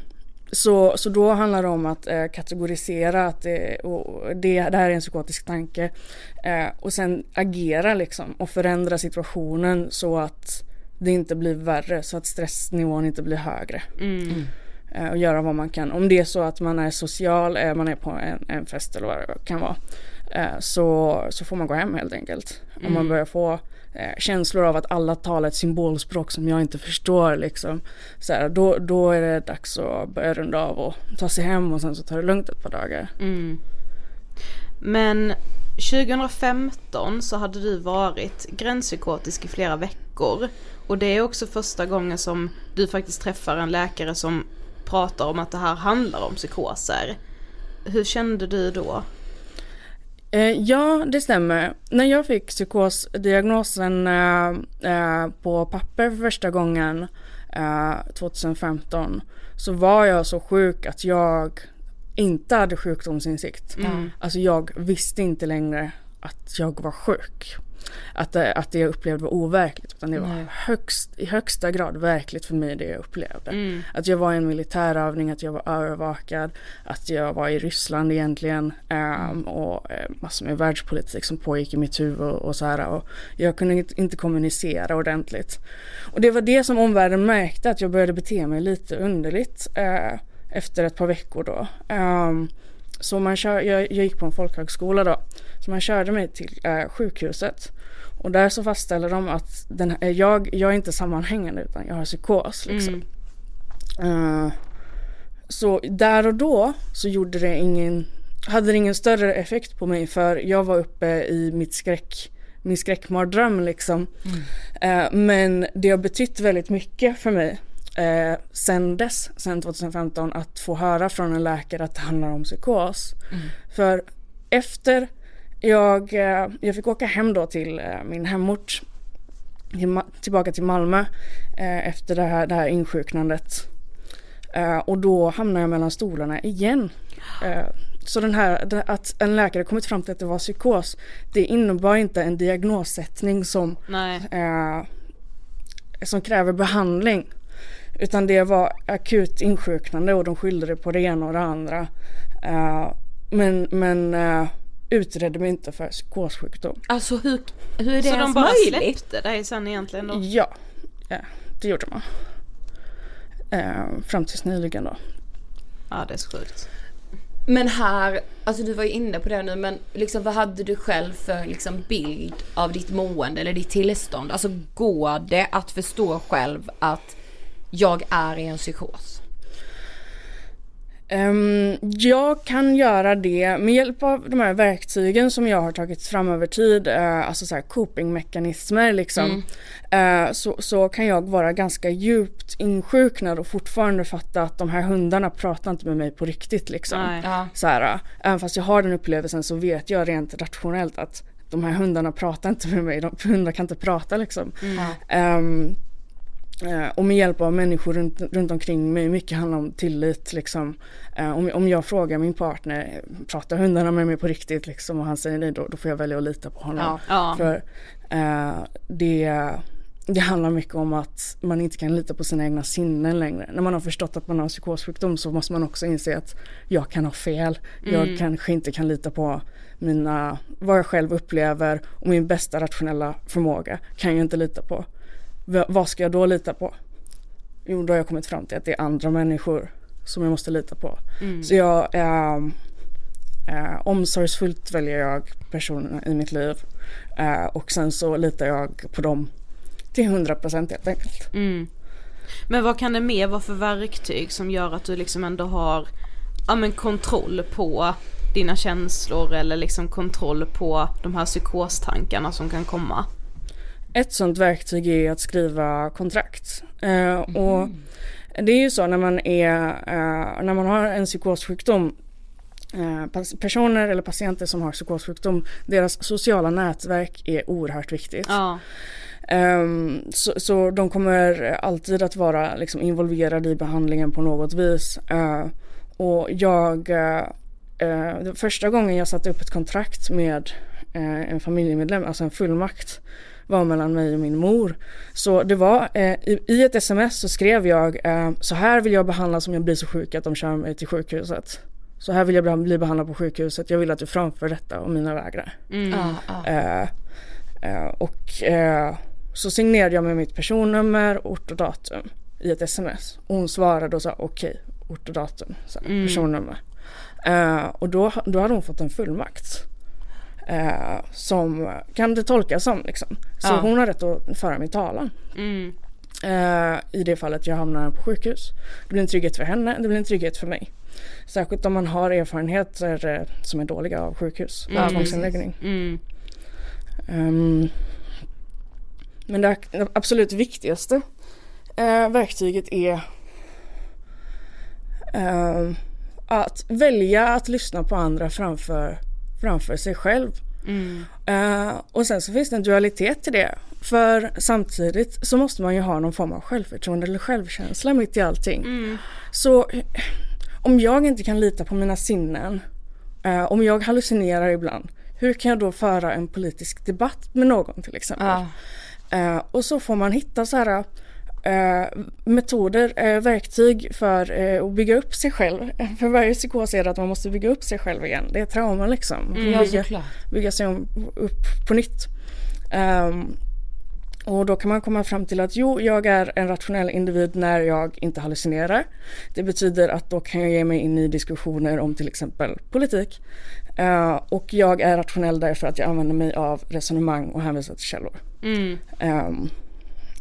så, så då handlar det om att eh, kategorisera att det, och det, det här är en psykotisk tanke eh, och sen agera liksom och förändra situationen så att det inte blir värre så att stressnivån inte blir högre. Eh, och göra vad man kan. Om det är så att man är social, eh, man är på en, en fest eller vad det kan vara. Eh, så, så får man gå hem helt enkelt. Om man börjar få eh, känslor av att alla talar ett symbolspråk som jag inte förstår liksom. Så här, då, då är det dags att börja runda av och ta sig hem och sen så tar det lugnt ett par dagar.
Men 2015 så hade du varit gränspsykotisk i flera veckor. Och det är också första gången som du faktiskt träffar en läkare som pratar om att det här handlar om psykoser. Hur kände du då?
Eh, ja, det stämmer. När jag fick psykosdiagnosen eh, eh, på papper för första gången eh, 2015 så var jag så sjuk att jag inte hade sjukdomsinsikt. Alltså jag visste inte längre att jag var sjuk. Att, det- att det jag upplevde var overkligt. Utan det var högst, i högsta grad verkligt för mig det jag upplevde. Att jag var i en militärövning, att jag var övervakad, att jag var i Ryssland egentligen. ehm, och eh, massor med världspolitik som pågick i mitt huvud och, och så här. Och jag kunde inte- kommunicera ordentligt. Och det var det som omvärlden märkte, att jag började bete mig lite underligt. eh, efter ett par veckor då. Ehm, så man kör, jag, jag gick på en folkhögskola då. Så man körde mig till eh, sjukhuset. Och där så fastställer de att den, här- jag, jag är inte sammanhängande utan jag har psykos liksom. Eh, så där och då så gjorde det ingen, hade det ingen större effekt på mig för jag var uppe i mitt skräck, min skräckmardröm liksom. Eh, men det har betytt väldigt mycket för mig eh, sen dess, sen 2015, att få höra från en läkare att det handlar om psykos. För efter jag, eh, jag fick åka hem då till eh, min hemort, till tillbaka till Malmö eh, efter det här, det här insjuknandet. Eh, och då hamnade jag mellan stolarna igen. Eh, så den här, att en läkare kommit fram till att det var psykos, det innebar inte en diagnossättning som, eh, som kräver behandling. Utan det var akut insjuknande och de skyllde det på det ena och det andra. Uh, men men uh, utredde mig inte för psykossjukdom.
Alltså hur, hur är det
Så
ens
de bara
möjligt?
släppte dig sen egentligen då?
Ja, ja det gjorde man. Uh, fram tills nyligen då.
Ja det är så sjukt.
Men här, alltså du var ju inne på det nu men liksom vad hade du själv för liksom bild av ditt mående eller ditt tillstånd? Alltså går det att förstå själv att jag är i en psykos?
Um, jag kan göra det med hjälp av de här verktygen som jag har tagit fram över tid, uh, alltså så här copingmekanismer liksom. Mm. Uh, så, så kan jag vara ganska djupt insjuknad och fortfarande fatta att de här hundarna pratar inte med mig på riktigt liksom.
Ja.
Så här, uh, även fast jag har den upplevelsen så vet jag rent rationellt att de här hundarna pratar inte med mig, de, hundar kan inte prata liksom.
Mm.
Um, och med hjälp av människor runt, runt omkring mig. Mycket handlar om tillit liksom. Eh, om, om jag frågar min partner, pratar hundarna med mig på riktigt liksom och han säger nej då, då får jag välja att lita på honom.
Ja. Ja.
För eh, det, det handlar mycket om att man inte kan lita på sina egna sinnen längre. När man har förstått att man har psykossjukdom så måste man också inse att jag kan ha fel. Jag
Mm.
kanske inte kan lita på mina, vad jag själv upplever och min bästa rationella förmåga kan jag inte lita på. Vad ska jag då lita på? Jo, då har jag kommit fram till att det är andra människor som jag måste lita på.
Mm.
Så jag, ähm, äh, omsorgsfullt väljer jag personerna i mitt liv äh, och sen så litar jag på dem till 100% helt enkelt.
Mm. Men vad kan det mer vara för verktyg som gör att du liksom ändå har ja, men kontroll på dina känslor eller liksom kontroll på de här psykostankarna som kan komma?
Ett sånt verktyg är att skriva kontrakt. Eh, och det är ju så när man, är, eh, när man har en psykossjukdom eh, Personer eller patienter som har psykossjukdom, deras sociala nätverk är oerhört viktigt.
Ja.
Ehm, så, så de kommer alltid att vara liksom, involverade i behandlingen på något vis. Eh, och jag, det var första gången jag satte upp ett kontrakt med en familjemedlem, alltså en fullmakt, var mellan mig och min mor. Så det var, eh, i, i ett sms så skrev jag, eh, så här vill jag behandlas om jag blir så sjuk att de kör mig till sjukhuset. Så här vill jag bli- bli behandlad på sjukhuset, jag vill att du framför detta och mina vägrar.
Mm.
Ja, ja.
Eh, eh, och eh, så signerade jag med mitt personnummer, ort och datum i ett sms. Och hon svarade och sa okej, ort och datum, så, här,
Mm.
personnummer. Eh, och då, då hade hon fått en fullmakt. Eh, som kan det tolkas som liksom. Så
Ja.
hon har rätt att föra min talan.
Mm.
Eh, I det fallet jag hamnar på sjukhus. Det blir en trygghet för henne, det blir en trygghet för mig. Särskilt om man har erfarenheter eh, som är dåliga av sjukhus och
Ja,
tvångsinläggning.
Mm.
Ehm, men det absolut viktigaste eh, verktyget är ehm, att välja att lyssna på andra framför, framför sig själv.
Mm.
Eh, och sen så finns det en dualitet till det. För samtidigt så måste man ju ha någon form av självförtroende eller självkänsla mitt i allting.
Mm.
Så om jag inte kan lita på mina sinnen, eh, om jag hallucinerar ibland, hur kan jag då föra en politisk debatt med någon till exempel?
Ja.
Eh, och så får man hitta så här metoder, eh, verktyg för eh, att bygga upp sig själv. (laughs) För varje psykos är det att man måste bygga upp sig själv igen. Det är trauma liksom.
Ja,
bygga, bygga sig om, upp på nytt. Ehm, och då kan man komma fram till att jo, jag är en rationell individ när jag inte hallucinerar. Det betyder att då kan jag ge mig in i diskussioner om till exempel politik. Eh, och jag är rationell därför att jag använder mig av resonemang och hänvisar till källor.
Mm.
Ehm,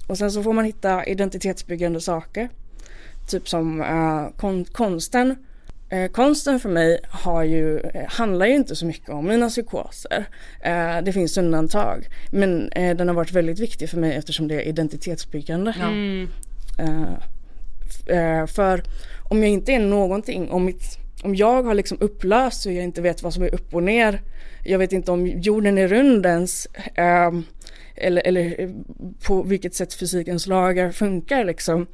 och sen så får man hitta identitetsbyggande saker. Typ som eh, kon- konsten. Eh, konsten för mig har ju, eh, handlar ju inte så mycket om mina psykoser. Eh, det finns undantag. Men eh, den har varit väldigt viktig för mig eftersom det är identitetsbyggande.
Mm.
För om jag inte är någonting, om, mitt, om jag har liksom upplöst och jag inte vet vad som är upp och ner. Jag vet inte om jorden är rund ens. ehm, eller, eller eh, på vilket sätt fysikens lagar funkar liksom.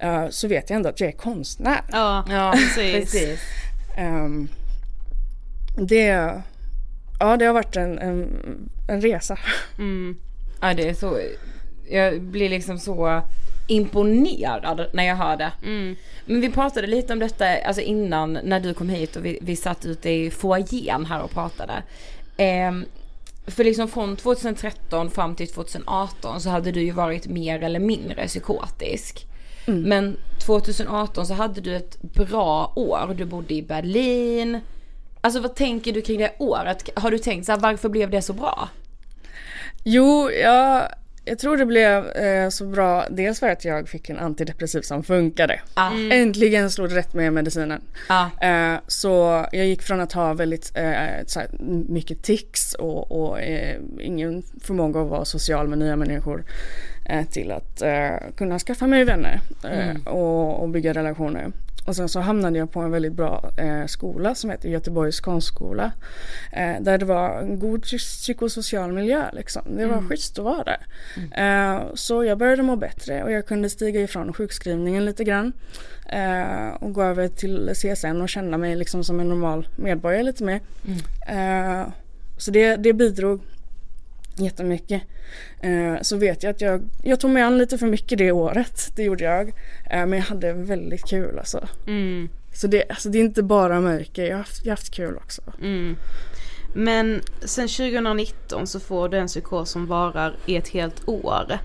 eh, så vet jag ändå att jag är konstnär.
Ja,
Ja, (laughs)
precis.
precis.
Ehm, det, ja det har varit en, en, en resa.
Mm. Ja det är så, jag blir liksom så imponerad när jag hör det.
Mm.
Men vi pratade lite om detta alltså innan när du kom hit och vi, vi satt ute i foajén här och pratade. Eh, för liksom från 2013 fram till 2018 så hade du ju varit mer eller mindre psykotisk.
Mm.
Men 2018 så hade du ett bra år. Du bodde i Berlin. Alltså vad tänker du kring det året? Har du tänkt så här, varför blev det så bra?
Jo, jag, jag tror det blev eh, så bra. Dels för att jag fick en antidepressiv som funkade.
Mm.
Äntligen slog det rätt med medicinen.
Ja.
Eh, så jag gick från att ha väldigt eh, mycket tics och, och eh, ingen förmåga att vara social med nya människor till att eh, kunna skaffa mig vänner eh,
Mm.
och, och bygga relationer. Och sen så hamnade jag på en väldigt bra eh, skola som heter Göteborgs konstskola. Eh, där det var en god psy- psykosocial miljö liksom. Det var
Mm.
schysst att vara där. Eh, så jag började må bättre och jag kunde stiga ifrån sjukskrivningen lite grann. Eh, och gå över till CSN och känna mig liksom som en normal medborgare lite mer. Eh, så det, det bidrog jättemycket. Eh, så vet jag att jag, jag tog mig an lite för mycket det året. Det gjorde jag. Eh, men jag hade väldigt kul alltså.
Mm.
Så det, alltså det är inte bara mörker, jag har haft, jag har haft kul också.
Mm. Men sen 2019 så får du en psykos som varar i ett helt år.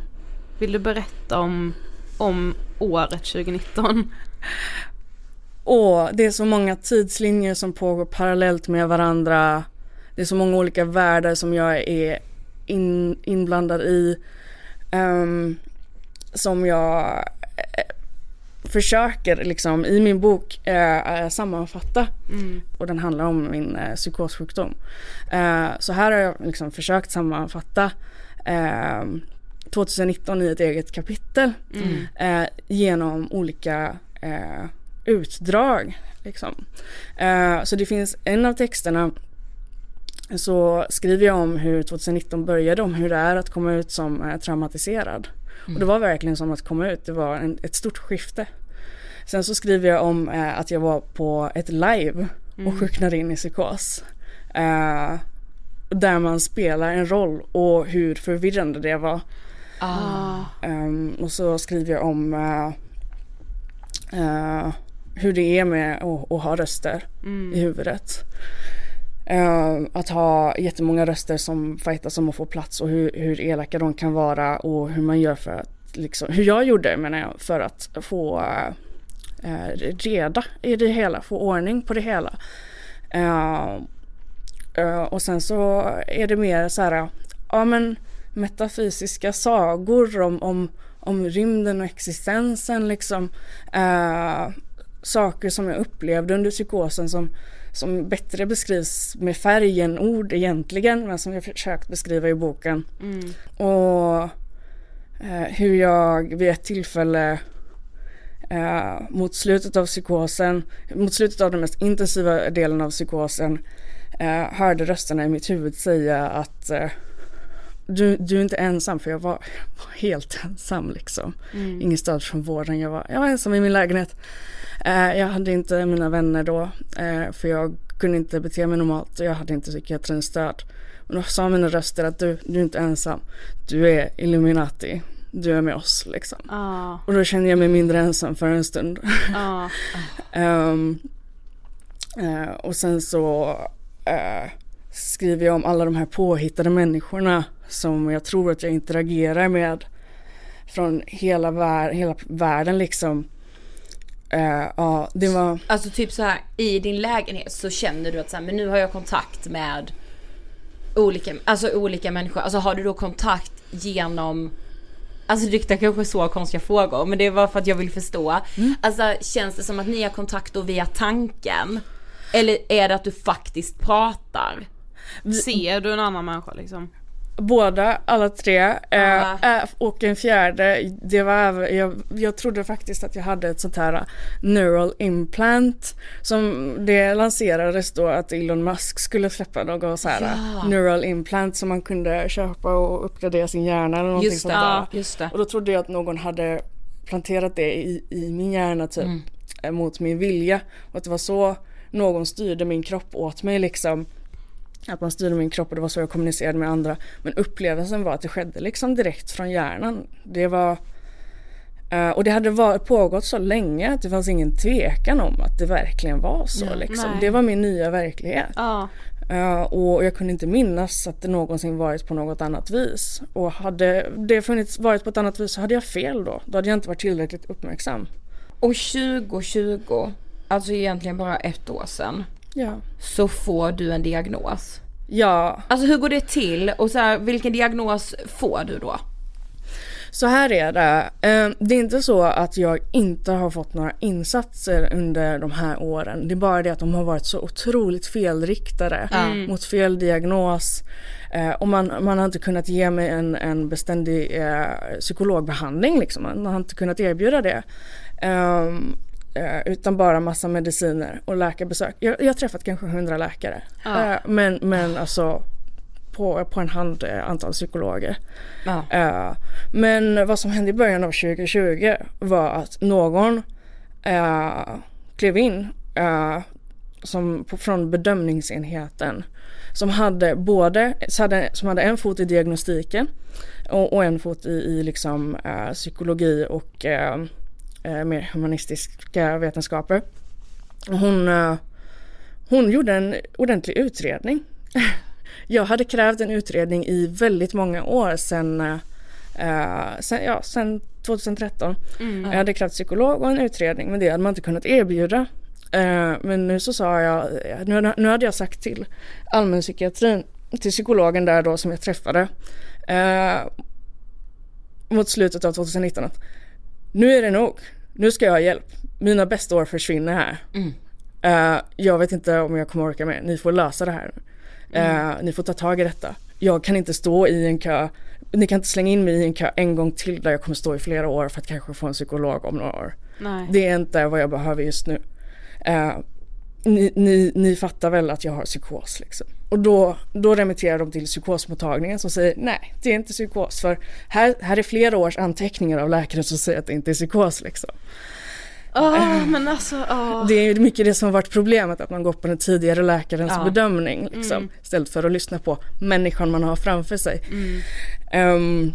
Vill du berätta om, om året 2019?
Och det är så många tidslinjer som pågår parallellt med varandra. Det är så många olika världar som jag är in, inblandad i. ehm, som jag eh, försöker liksom i min bok eh, sammanfatta.
Mm.
Och den handlar om min eh, psykossjukdom. Eh, så här har jag liksom försökt sammanfatta eh, 2019 i ett eget kapitel.
Mm.
Eh, genom olika eh, utdrag. Liksom. Eh, så det finns en av texterna så skriver jag om hur 2019 började, om hur det är att komma ut som eh, traumatiserad. Och det var verkligen som att komma ut, det var en, ett stort skifte. Sen så skriver jag om eh, att jag var på ett live och
Mm.
sjuknade in i psykos. Eh, där man spelar en roll och hur förvirrande det var.
Ah.
Ehm, och så skriver jag om eh, eh, hur det är med att, att ha röster
Mm.
i huvudet. Uh, att ha jättemånga röster som fightas om att få plats och hur, hur elaka de kan vara och hur man gör för att, liksom, hur jag gjorde menar jag, för att få uh, reda i det hela, få ordning på det hela. Uh, och sen så är det mer så här, ja men metafysiska sagor om, om, om rymden och existensen liksom. Saker som jag upplevde under psykosen som, som bättre beskrivs med färg än ord egentligen men som jag försökt beskriva i boken.
Mm.
Och eh, hur jag vid ett tillfälle eh, mot slutet av psykosen, mot slutet av den mest intensiva delen av psykosen eh, hörde rösterna i mitt huvud säga att eh, du, du är inte ensam för jag var, var helt ensam liksom.
Mm.
Ingen stöd från vården, jag var, jag var ensam i min lägenhet. Eh, jag hade inte mina vänner då eh, för jag kunde inte bete mig normalt och jag hade inte psykiatrins stöd. Men då sa mina röster att du, du är inte ensam. Du är Illuminati. Du är med oss liksom.
Ah,
Och då kände jag mig mindre ensam för en stund.
ah, (laughs)
Ehm, eh, och sen så eh, skriver jag om alla de här påhittade människorna som jag tror att jag interagerar med från hela, vär- hela världen liksom. Eh, ja, det var...
Alltså typ så här i din lägenhet så känner du att så här, men nu har jag kontakt med olika, alltså olika människor. Alltså har du då kontakt genom Alltså det är kanske så konstiga frågor men det var för att jag vill förstå. Alltså känns det som att ni har kontakt då via tanken? Eller är det att du faktiskt pratar?
ser du en annan människa liksom?
Båda, alla tre. Eh, eh, och en fjärde, det var jag, jag trodde faktiskt att jag hade ett sånt här uh, neural implant. Som det lanserades då att Elon Musk skulle släppa någon så här
Ja.
neural implant som man kunde köpa och uppgradera sin hjärna eller någonting
Just
sånt där.
ja.
Och då trodde jag att någon hade planterat det i, i min hjärna typ.
Mm.
eh, Mot min vilja. Och att det var så någon styrde min kropp åt mig liksom. Att man styrde min kropp och det var så jag kommunicerade med andra. Men upplevelsen var att det skedde liksom direkt från hjärnan. Det var Uh, och det hade var, pågått så länge att det fanns ingen tvekan om att det verkligen var så.
Ja,
liksom. Det var min nya verklighet.
Ja.
Uh, och jag kunde inte minnas att det någonsin varit på något annat vis. Och hade det funnits varit på ett annat vis så hade jag fel då. Då hade jag inte varit tillräckligt uppmärksam.
Och 2020, alltså egentligen bara ett år sedan,
Ja.
så får du en diagnos.
Ja,
Alltså hur går det till och så här, vilken diagnos får du då?
så här är det. Eh, Det är inte så att jag inte har fått några insatser under de här åren. Det är bara det att de har varit så otroligt felriktade mot fel diagnos. Eh, Och man, man har inte kunnat ge mig en, en beständig eh, psykologbehandling. Liksom. Man har inte kunnat erbjuda det. Eh, utan bara massa mediciner och läkarbesök. Jag, jag har träffat kanske hundra läkare.
Ja.
Eh, men, men alltså på, på en hand eh, antal psykologer.
Ja.
Men vad som hände i början av 2020 var att någon eh, klev in som, från bedömningsenheten som hade både hade, som hade en fot i diagnostiken och, och en fot i, i liksom, psykologi och eh, eh, mer humanistiska vetenskaper. Hon, eh, hon gjorde en ordentlig utredning. (laughs) Jag hade krävt en utredning i väldigt många år sedan, eh, sen, ja, sen 2013. Jag hade krävt psykolog och en utredning men det hade man inte kunnat erbjuda. Eh, men nu så sa jag, nu, nu hade jag sagt till allmänpsykiatrin, till psykologen där då som jag träffade eh, mot slutet av 2019 att nu är det nog, nu ska jag ha hjälp. Mina bästa år försvinner här. Eh, jag vet inte om jag kommer orka med, ni får lösa det här. Eh, ni får ta tag i detta. Jag kan inte stå i en kö, ni kan inte slänga in mig i en kö en gång till där jag kommer stå i flera år för att kanske få en psykolog om några år.
Nej.
Det är inte vad jag behöver just nu. Eh, ni, ni, ni fattar väl att jag har psykos liksom. Och då, då remitterar de till psykosmottagningen som säger nej, det är inte psykos. För här, här är flera års anteckningar av läkare som säger att det inte är psykos liksom.
Åh, men alltså, åh.
Det är mycket det som har varit problemet, att man går på den tidigare läkarens
Ja.
bedömning liksom,
Mm.
istället för att lyssna på människan man har framför sig.
Mm.
Ehm,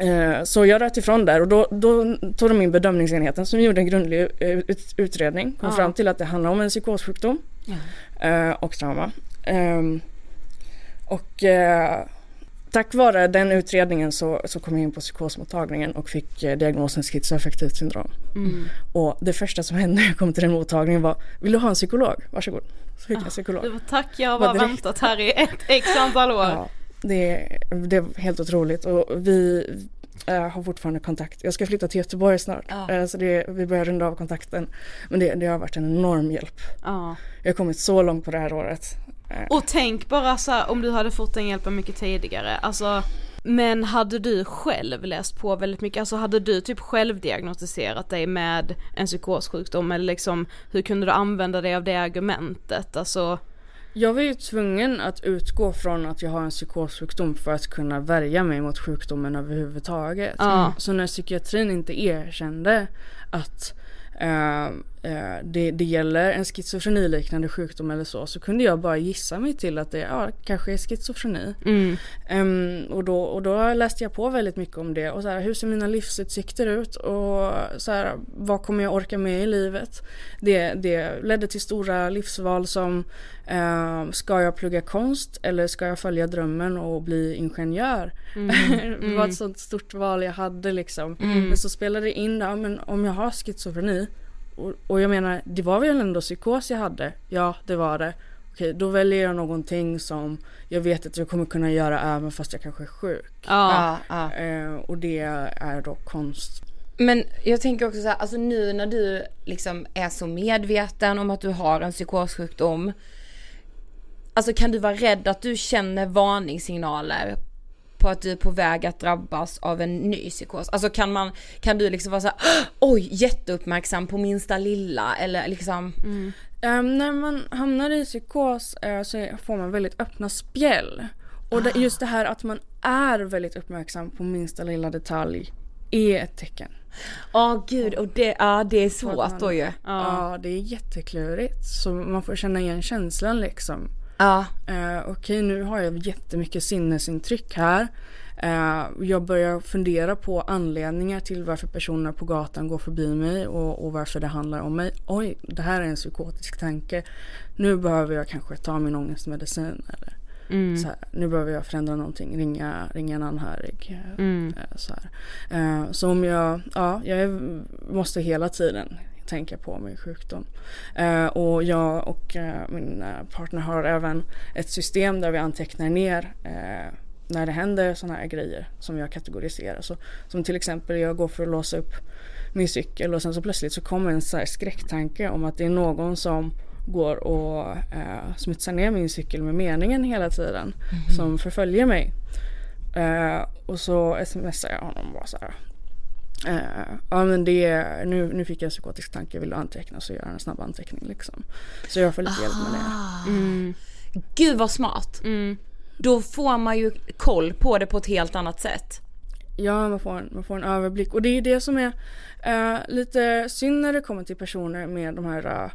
eh, så jag röt ifrån där och då, då tog de in bedömningsenheten som gjorde en grundlig ut, utredning, kom fram till att det handlar om en psykossjukdom eh, och trauma. Ehm, och eh, tack vare den utredningen så, så kom jag in på psykosmottagningen och fick eh, diagnosen schizoaffektivt syndrom.
Mm.
Och det första som hände när jag kom till den mottagningen var Vill du ha en psykolog? Varsågod. Så fick jag en psykolog.
Bara, tack, jag har
Var
bara
direkt.
väntat här i ett x antal år.
Ja, det, det är helt otroligt och vi eh, har fortfarande kontakt. Jag ska flytta till Göteborg snart
Ja.
eh, så det, vi börjar runda av kontakten. Men det, det har varit en enorm hjälp.
Ja.
Jag har kommit så långt på det här året. Eh,
Och tänk bara så här, om du hade fått den hjälpen mycket tidigare, alltså men hade du själv läst på väldigt mycket, alltså hade du typ själv diagnostiserat dig med en psykossjukdom eller liksom hur kunde du använda dig av det argumentet? Alltså,
Jag var ju tvungen att utgå från att jag har en psykossjukdom för att kunna värja mig mot sjukdomen överhuvudtaget.
Ja.
Så när psykiatrin inte erkände att eh, det, det gäller en schizofreniliknande sjukdom eller så, så kunde jag bara gissa mig till att det ja, kanske är schizofreni.
mm,
Ehm, och, då, och då läste jag på väldigt mycket om det och så här, hur ser mina livsutsikter ut och så här, vad kommer jag orka med i livet? Det, det ledde till stora livsval som ehm, ska jag plugga konst eller ska jag följa drömmen och bli ingenjör? (laughs) det var ett sånt stort val jag hade liksom. Men så spelade det in där, men om jag har schizofreni och, och jag menar det var väl ändå psykos jag hade? Ja det var det. Okej, då väljer jag någonting som jag vet att jag kommer kunna göra även fast jag kanske är sjuk.
ja,
Ja.
Eh, och det är då konst.
Men jag tänker också så här, alltså nu när du liksom är så medveten om att du har en psykossjukdom. Alltså kan du vara rädd att du känner varningssignaler på att du är på väg att drabbas av en ny psykos? Alltså kan man, kan du liksom vara så här, oj jätteuppmärksam på minsta lilla eller liksom?
Eh, när man hamnar i psykos eh, så får man väldigt öppna spjäll. Och det, just det här att man är väldigt uppmärksam på minsta lilla detalj är ett tecken.
Ja oh, gud och det, ja, det är svårt då ju. Ja.
ja det är jätteklurigt. Så man får känna igen känslan liksom.
Ja.
Uh, Okej okay, nu har jag jättemycket sinnesintryck här. Uh, jag börjar fundera på anledningar till varför personerna på gatan går förbi mig och, och, varför det handlar om mig. Oj, det här är en psykotisk tanke. Nu behöver jag kanske ta min ångestmedicin. Eller mm. så här, nu behöver jag förändra någonting, ringa, ringa en anhörig.
Mm.
Uh, så, så om jag, ja, jag måste hela tiden tänka på min sjukdom. Uh, och jag och uh, min partner har även ett system där vi antecknar ner uh, när det händer sådana här grejer som jag kategoriserar. Så, som till exempel jag går för att låsa upp min cykel och sen så plötsligt så kommer en så skräcktanke om att det är någon som går och eh, smutsar ner min cykel med meningen hela tiden mm. som förföljer mig. Eh, och så smsar jag honom bara så här. Eh, ja men det är, nu, nu fick jag en psykotisk tanke, vill du anteckna så gör jag en snabb anteckning liksom. Så jag får lite Aha. hjälp med det.
Mm. Gud vad smart.
Mm
då får man ju koll på det på ett helt annat sätt.
Ja, man får en, man får en överblick och det är det som är uh, lite synd när det kommer till personer med de här uh,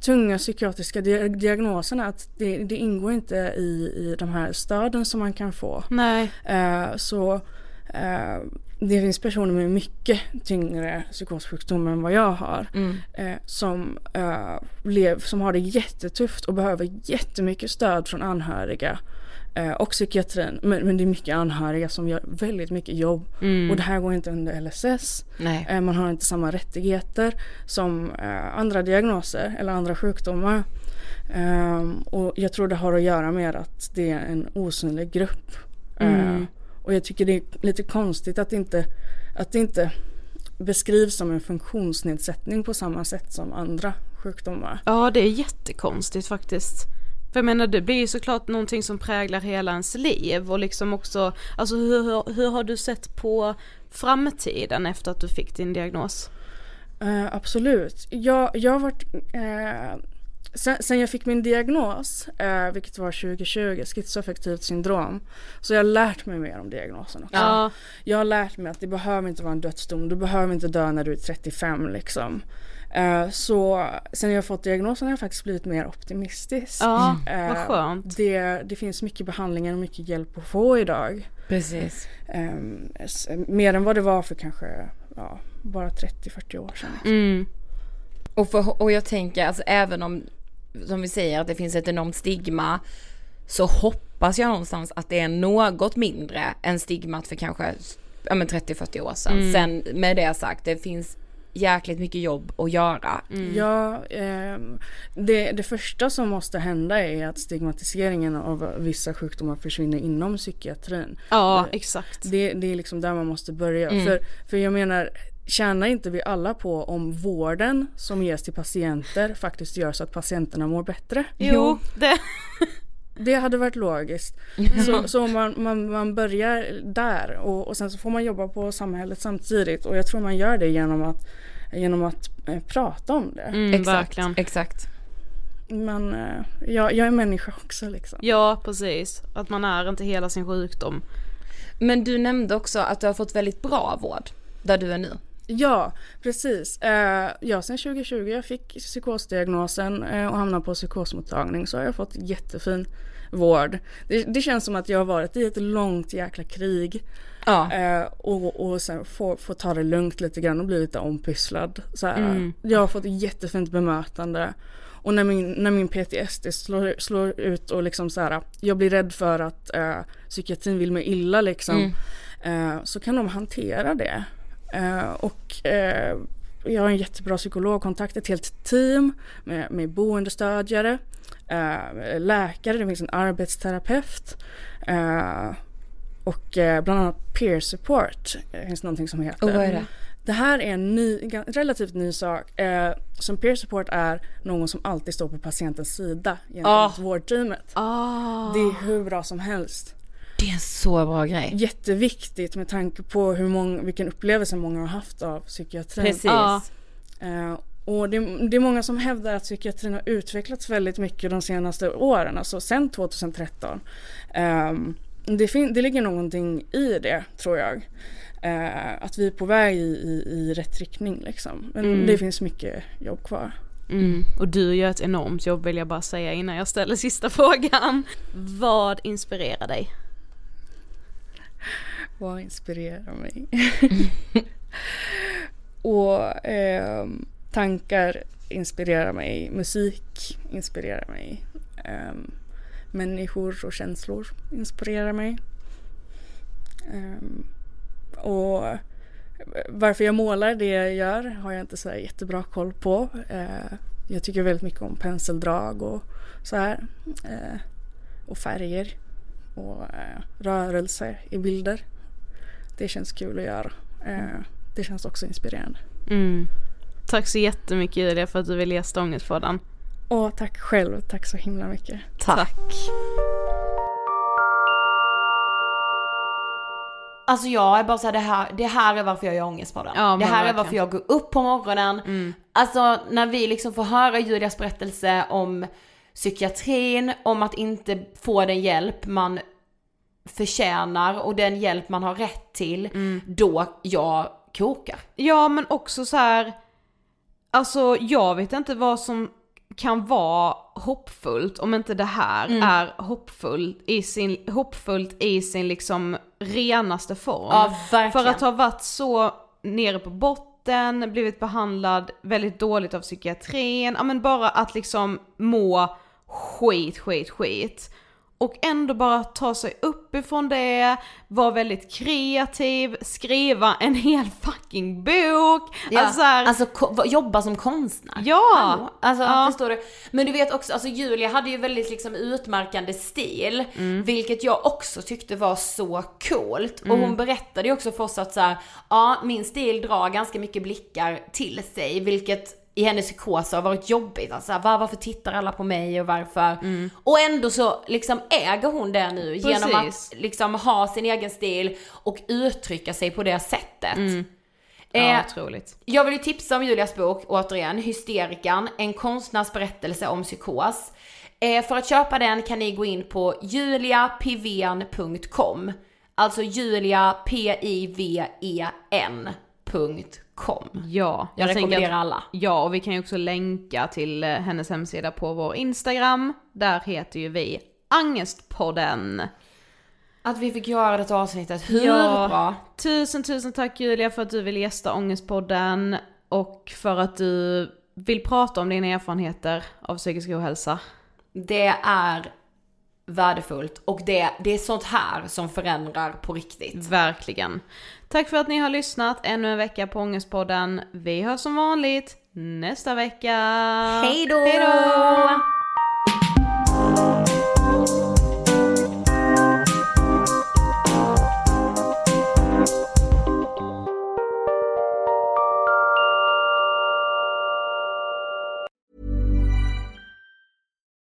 tunga psykiatriska diagnoserna att det, det, ingår inte i, i de här stöden som man kan få.
Nej.
Uh, så det finns personer med mycket tyngre psykossjukdom än vad jag har.
Mm.
Eh, som, eh, lev, som har det jättetufft och behöver jättemycket stöd från anhöriga. Eh, och psykiatrin. Men, men, det är mycket anhöriga som gör väldigt mycket jobb.
Mm.
Och det här går inte under LSS.
Eh,
man har inte samma rättigheter som eh, andra diagnoser eller andra sjukdomar. Ehm, och jag tror det har att göra med att det är en osynlig grupp.
Mm.
Och jag tycker det är lite konstigt att inte, att det inte beskrivs som en funktionsnedsättning på samma sätt som andra sjukdomar.
Ja det är jättekonstigt faktiskt. För jag menar det blir ju såklart någonting som präglar hela ens liv och liksom också, alltså hur, hur, hur har du sett på framtiden efter att du fick din diagnos?
Uh, absolut. Jag, jag har varit uh, Sen, sen, jag fick min diagnos, eh, vilket var 2020, schizoaffektivt syndrom, så jag har lärt mig mer om diagnosen också.
Ja.
Jag har lärt mig att det behöver inte vara en dödsdom, du behöver inte dö när du är 35 liksom. Eh, så sen jag fått diagnosen har jag faktiskt blivit mer optimistisk.
Ja, mm. vad skönt.
Det, det finns mycket behandlingar och mycket hjälp att få idag.
Precis.
Eh, mer än vad det var för kanske ja, bara 30-40 år sedan. Liksom.
Mm.
Och, för, och jag tänker, alltså även om som vi säger att det finns ett enormt stigma så hoppas jag någonstans att det är något mindre än stigmat för kanske ja, 30-40 år sedan. Mm. Sen med det sagt, det finns jäkligt mycket jobb att göra.
Mm. Ja, eh, det, det första som måste hända är att stigmatiseringen av vissa sjukdomar försvinner inom psykiatrin.
Ja, exakt.
Det, det är liksom där man måste börja. Mm. För, för jag menar, tjänar inte vi alla på om vården som ges till patienter faktiskt gör så att patienterna mår bättre?
Jo, det... (laughs)
Det hade varit logiskt. Så, så man, man, man börjar där och, och sen så får man jobba på samhället samtidigt och jag tror man gör det genom att, genom att eh, prata om det.
Mm, exakt, verkligen.
exakt.
Men eh, jag, jag är människa också liksom.
Ja precis, att man är inte hela sin sjukdom.
Men du nämnde också att du har fått väldigt bra vård där du är nu.
Ja, precis. Eh, ja, sen 2020 jag fick psykosdiagnosen eh, och hamnade på psykosmottagning så har jag fått jättefin vård. Det, det känns som att jag har varit i ett långt jäkla krig.
Ja.
Eh, och, och sen få, få ta det lugnt lite grann och bli lite ompysslad. Så.
Mm.
Jag har fått jättefint bemötande. Och när min, när min PTSD slår, slår ut och liksom så här, jag blir rädd för att eh, psykiatrin vill mig illa liksom. Mm. Eh, så kan de hantera det. Eh, och eh, jag har en jättebra psykologkontakt, ett helt team med, med boendestödjare, eh, läkare, det finns en arbetsterapeut och bland annat peer support det finns någonting som heter.
Och vad är det?
Det här är en ny, relativt ny sak. Eh, som peer support är någon som alltid står på patientens sida gentemot oh. vårdteamet.
Oh.
Det är hur bra som helst.
Det är en så bra grej.
Jätteviktigt med tanke på hur många, vilken upplevelse många har haft av psykiatrin.
Precis. Ja.
Uh, och det, det, är många som hävdar att psykiatrin har utvecklats väldigt mycket de senaste åren, alltså sen 2013. Um, det, fin- det ligger någonting i det tror jag. Eh, att vi är på väg i, i, i rätt riktning liksom. Men
Mm.
det finns mycket jobb kvar.
Mm. Och du gör ett enormt jobb vill jag bara säga innan jag ställer sista frågan. Vad inspirerar dig? (laughs)
Vad inspirerar mig? (laughs) och ehm, tankar inspirerar mig. Musik inspirerar mig. Ehm, människor och känslor inspirerar mig. Ehm, och varför jag målar det jag gör har jag inte så jättebra koll på. Eh, jag tycker väldigt mycket om penseldrag och så här. Eh, och färger och eh, rörelse i bilder. Det känns kul att göra. Eh, det känns också inspirerande.
Mm. Tack så jättemycket Julia för att du ville gästa Ångestpodden.
Och tack själv, tack så himla mycket.
Tack.
Alltså jag är bara såhär, det här, det här är varför jag gör ångest på den.
Ja,
det här är
verkligen.
varför jag går upp på morgonen.
Mm.
Alltså när vi liksom får höra Julias berättelse om psykiatrin, om att inte få den hjälp man förtjänar och den hjälp man har rätt till,
Mm.
då jag kokar.
Ja men också så här. Alltså jag vet inte vad som kan vara hoppfullt om inte det här
Mm.
är hoppfullt i sin, hoppfullt i sin liksom renaste form.
Ja, verkligen.
För att ha varit så nere på botten, blivit behandlad väldigt dåligt av psykiatrin, ja men bara att liksom må skit, skit, skit. Och ändå bara ta sig upp ifrån det, vara väldigt kreativ, skriva en hel fucking bok.
Ja,
Alltså, så här,
alltså jobba som konstnär.
Ja!
Hallå? Alltså
Ja.
förstår du? Men du vet också, alltså Julia hade ju väldigt liksom utmärkande stil,
Mm.
vilket jag också tyckte var så coolt. Och
Mm.
hon berättade ju också för oss att så här, ja min stil drar ganska mycket blickar till sig, vilket i hennes psykos har varit jobbigt. Alltså, var, varför tittar alla på mig och varför? Och ändå så liksom äger hon det nu genom att
Precis.
liksom ha sin egen stil och uttrycka sig på det sättet.
ja,
Eh,
otroligt.
jag vill ju tipsa om Julias bok, återigen, Hysterikan, en konstnärs berättelse om psykos. Eh, för att köpa den kan ni gå in på juliapiven.com. Alltså julia, P-I-V-E-N.com.
Ja,
Jag
tänker
rekommenderar alla.
Ja, och vi kan ju också länka till eh, hennes hemsida på vår Instagram. Där heter ju vi Angestpodden.
Att vi fick göra detta avsnittet, hur
Ja.
bra?
Tusen, tusen tack Julia för att du vill gästa Ångestpodden och för att du vill prata om dina erfarenheter av psykisk ohälsa.
Det är värdefullt och det, det är sånt här som förändrar på riktigt.
Verkligen. Tack för att ni har lyssnat ännu en vecka på Ångestpodden. Vi hörs som vanligt nästa vecka.
Hej då!
Hej då!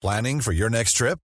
Planning for your next trip?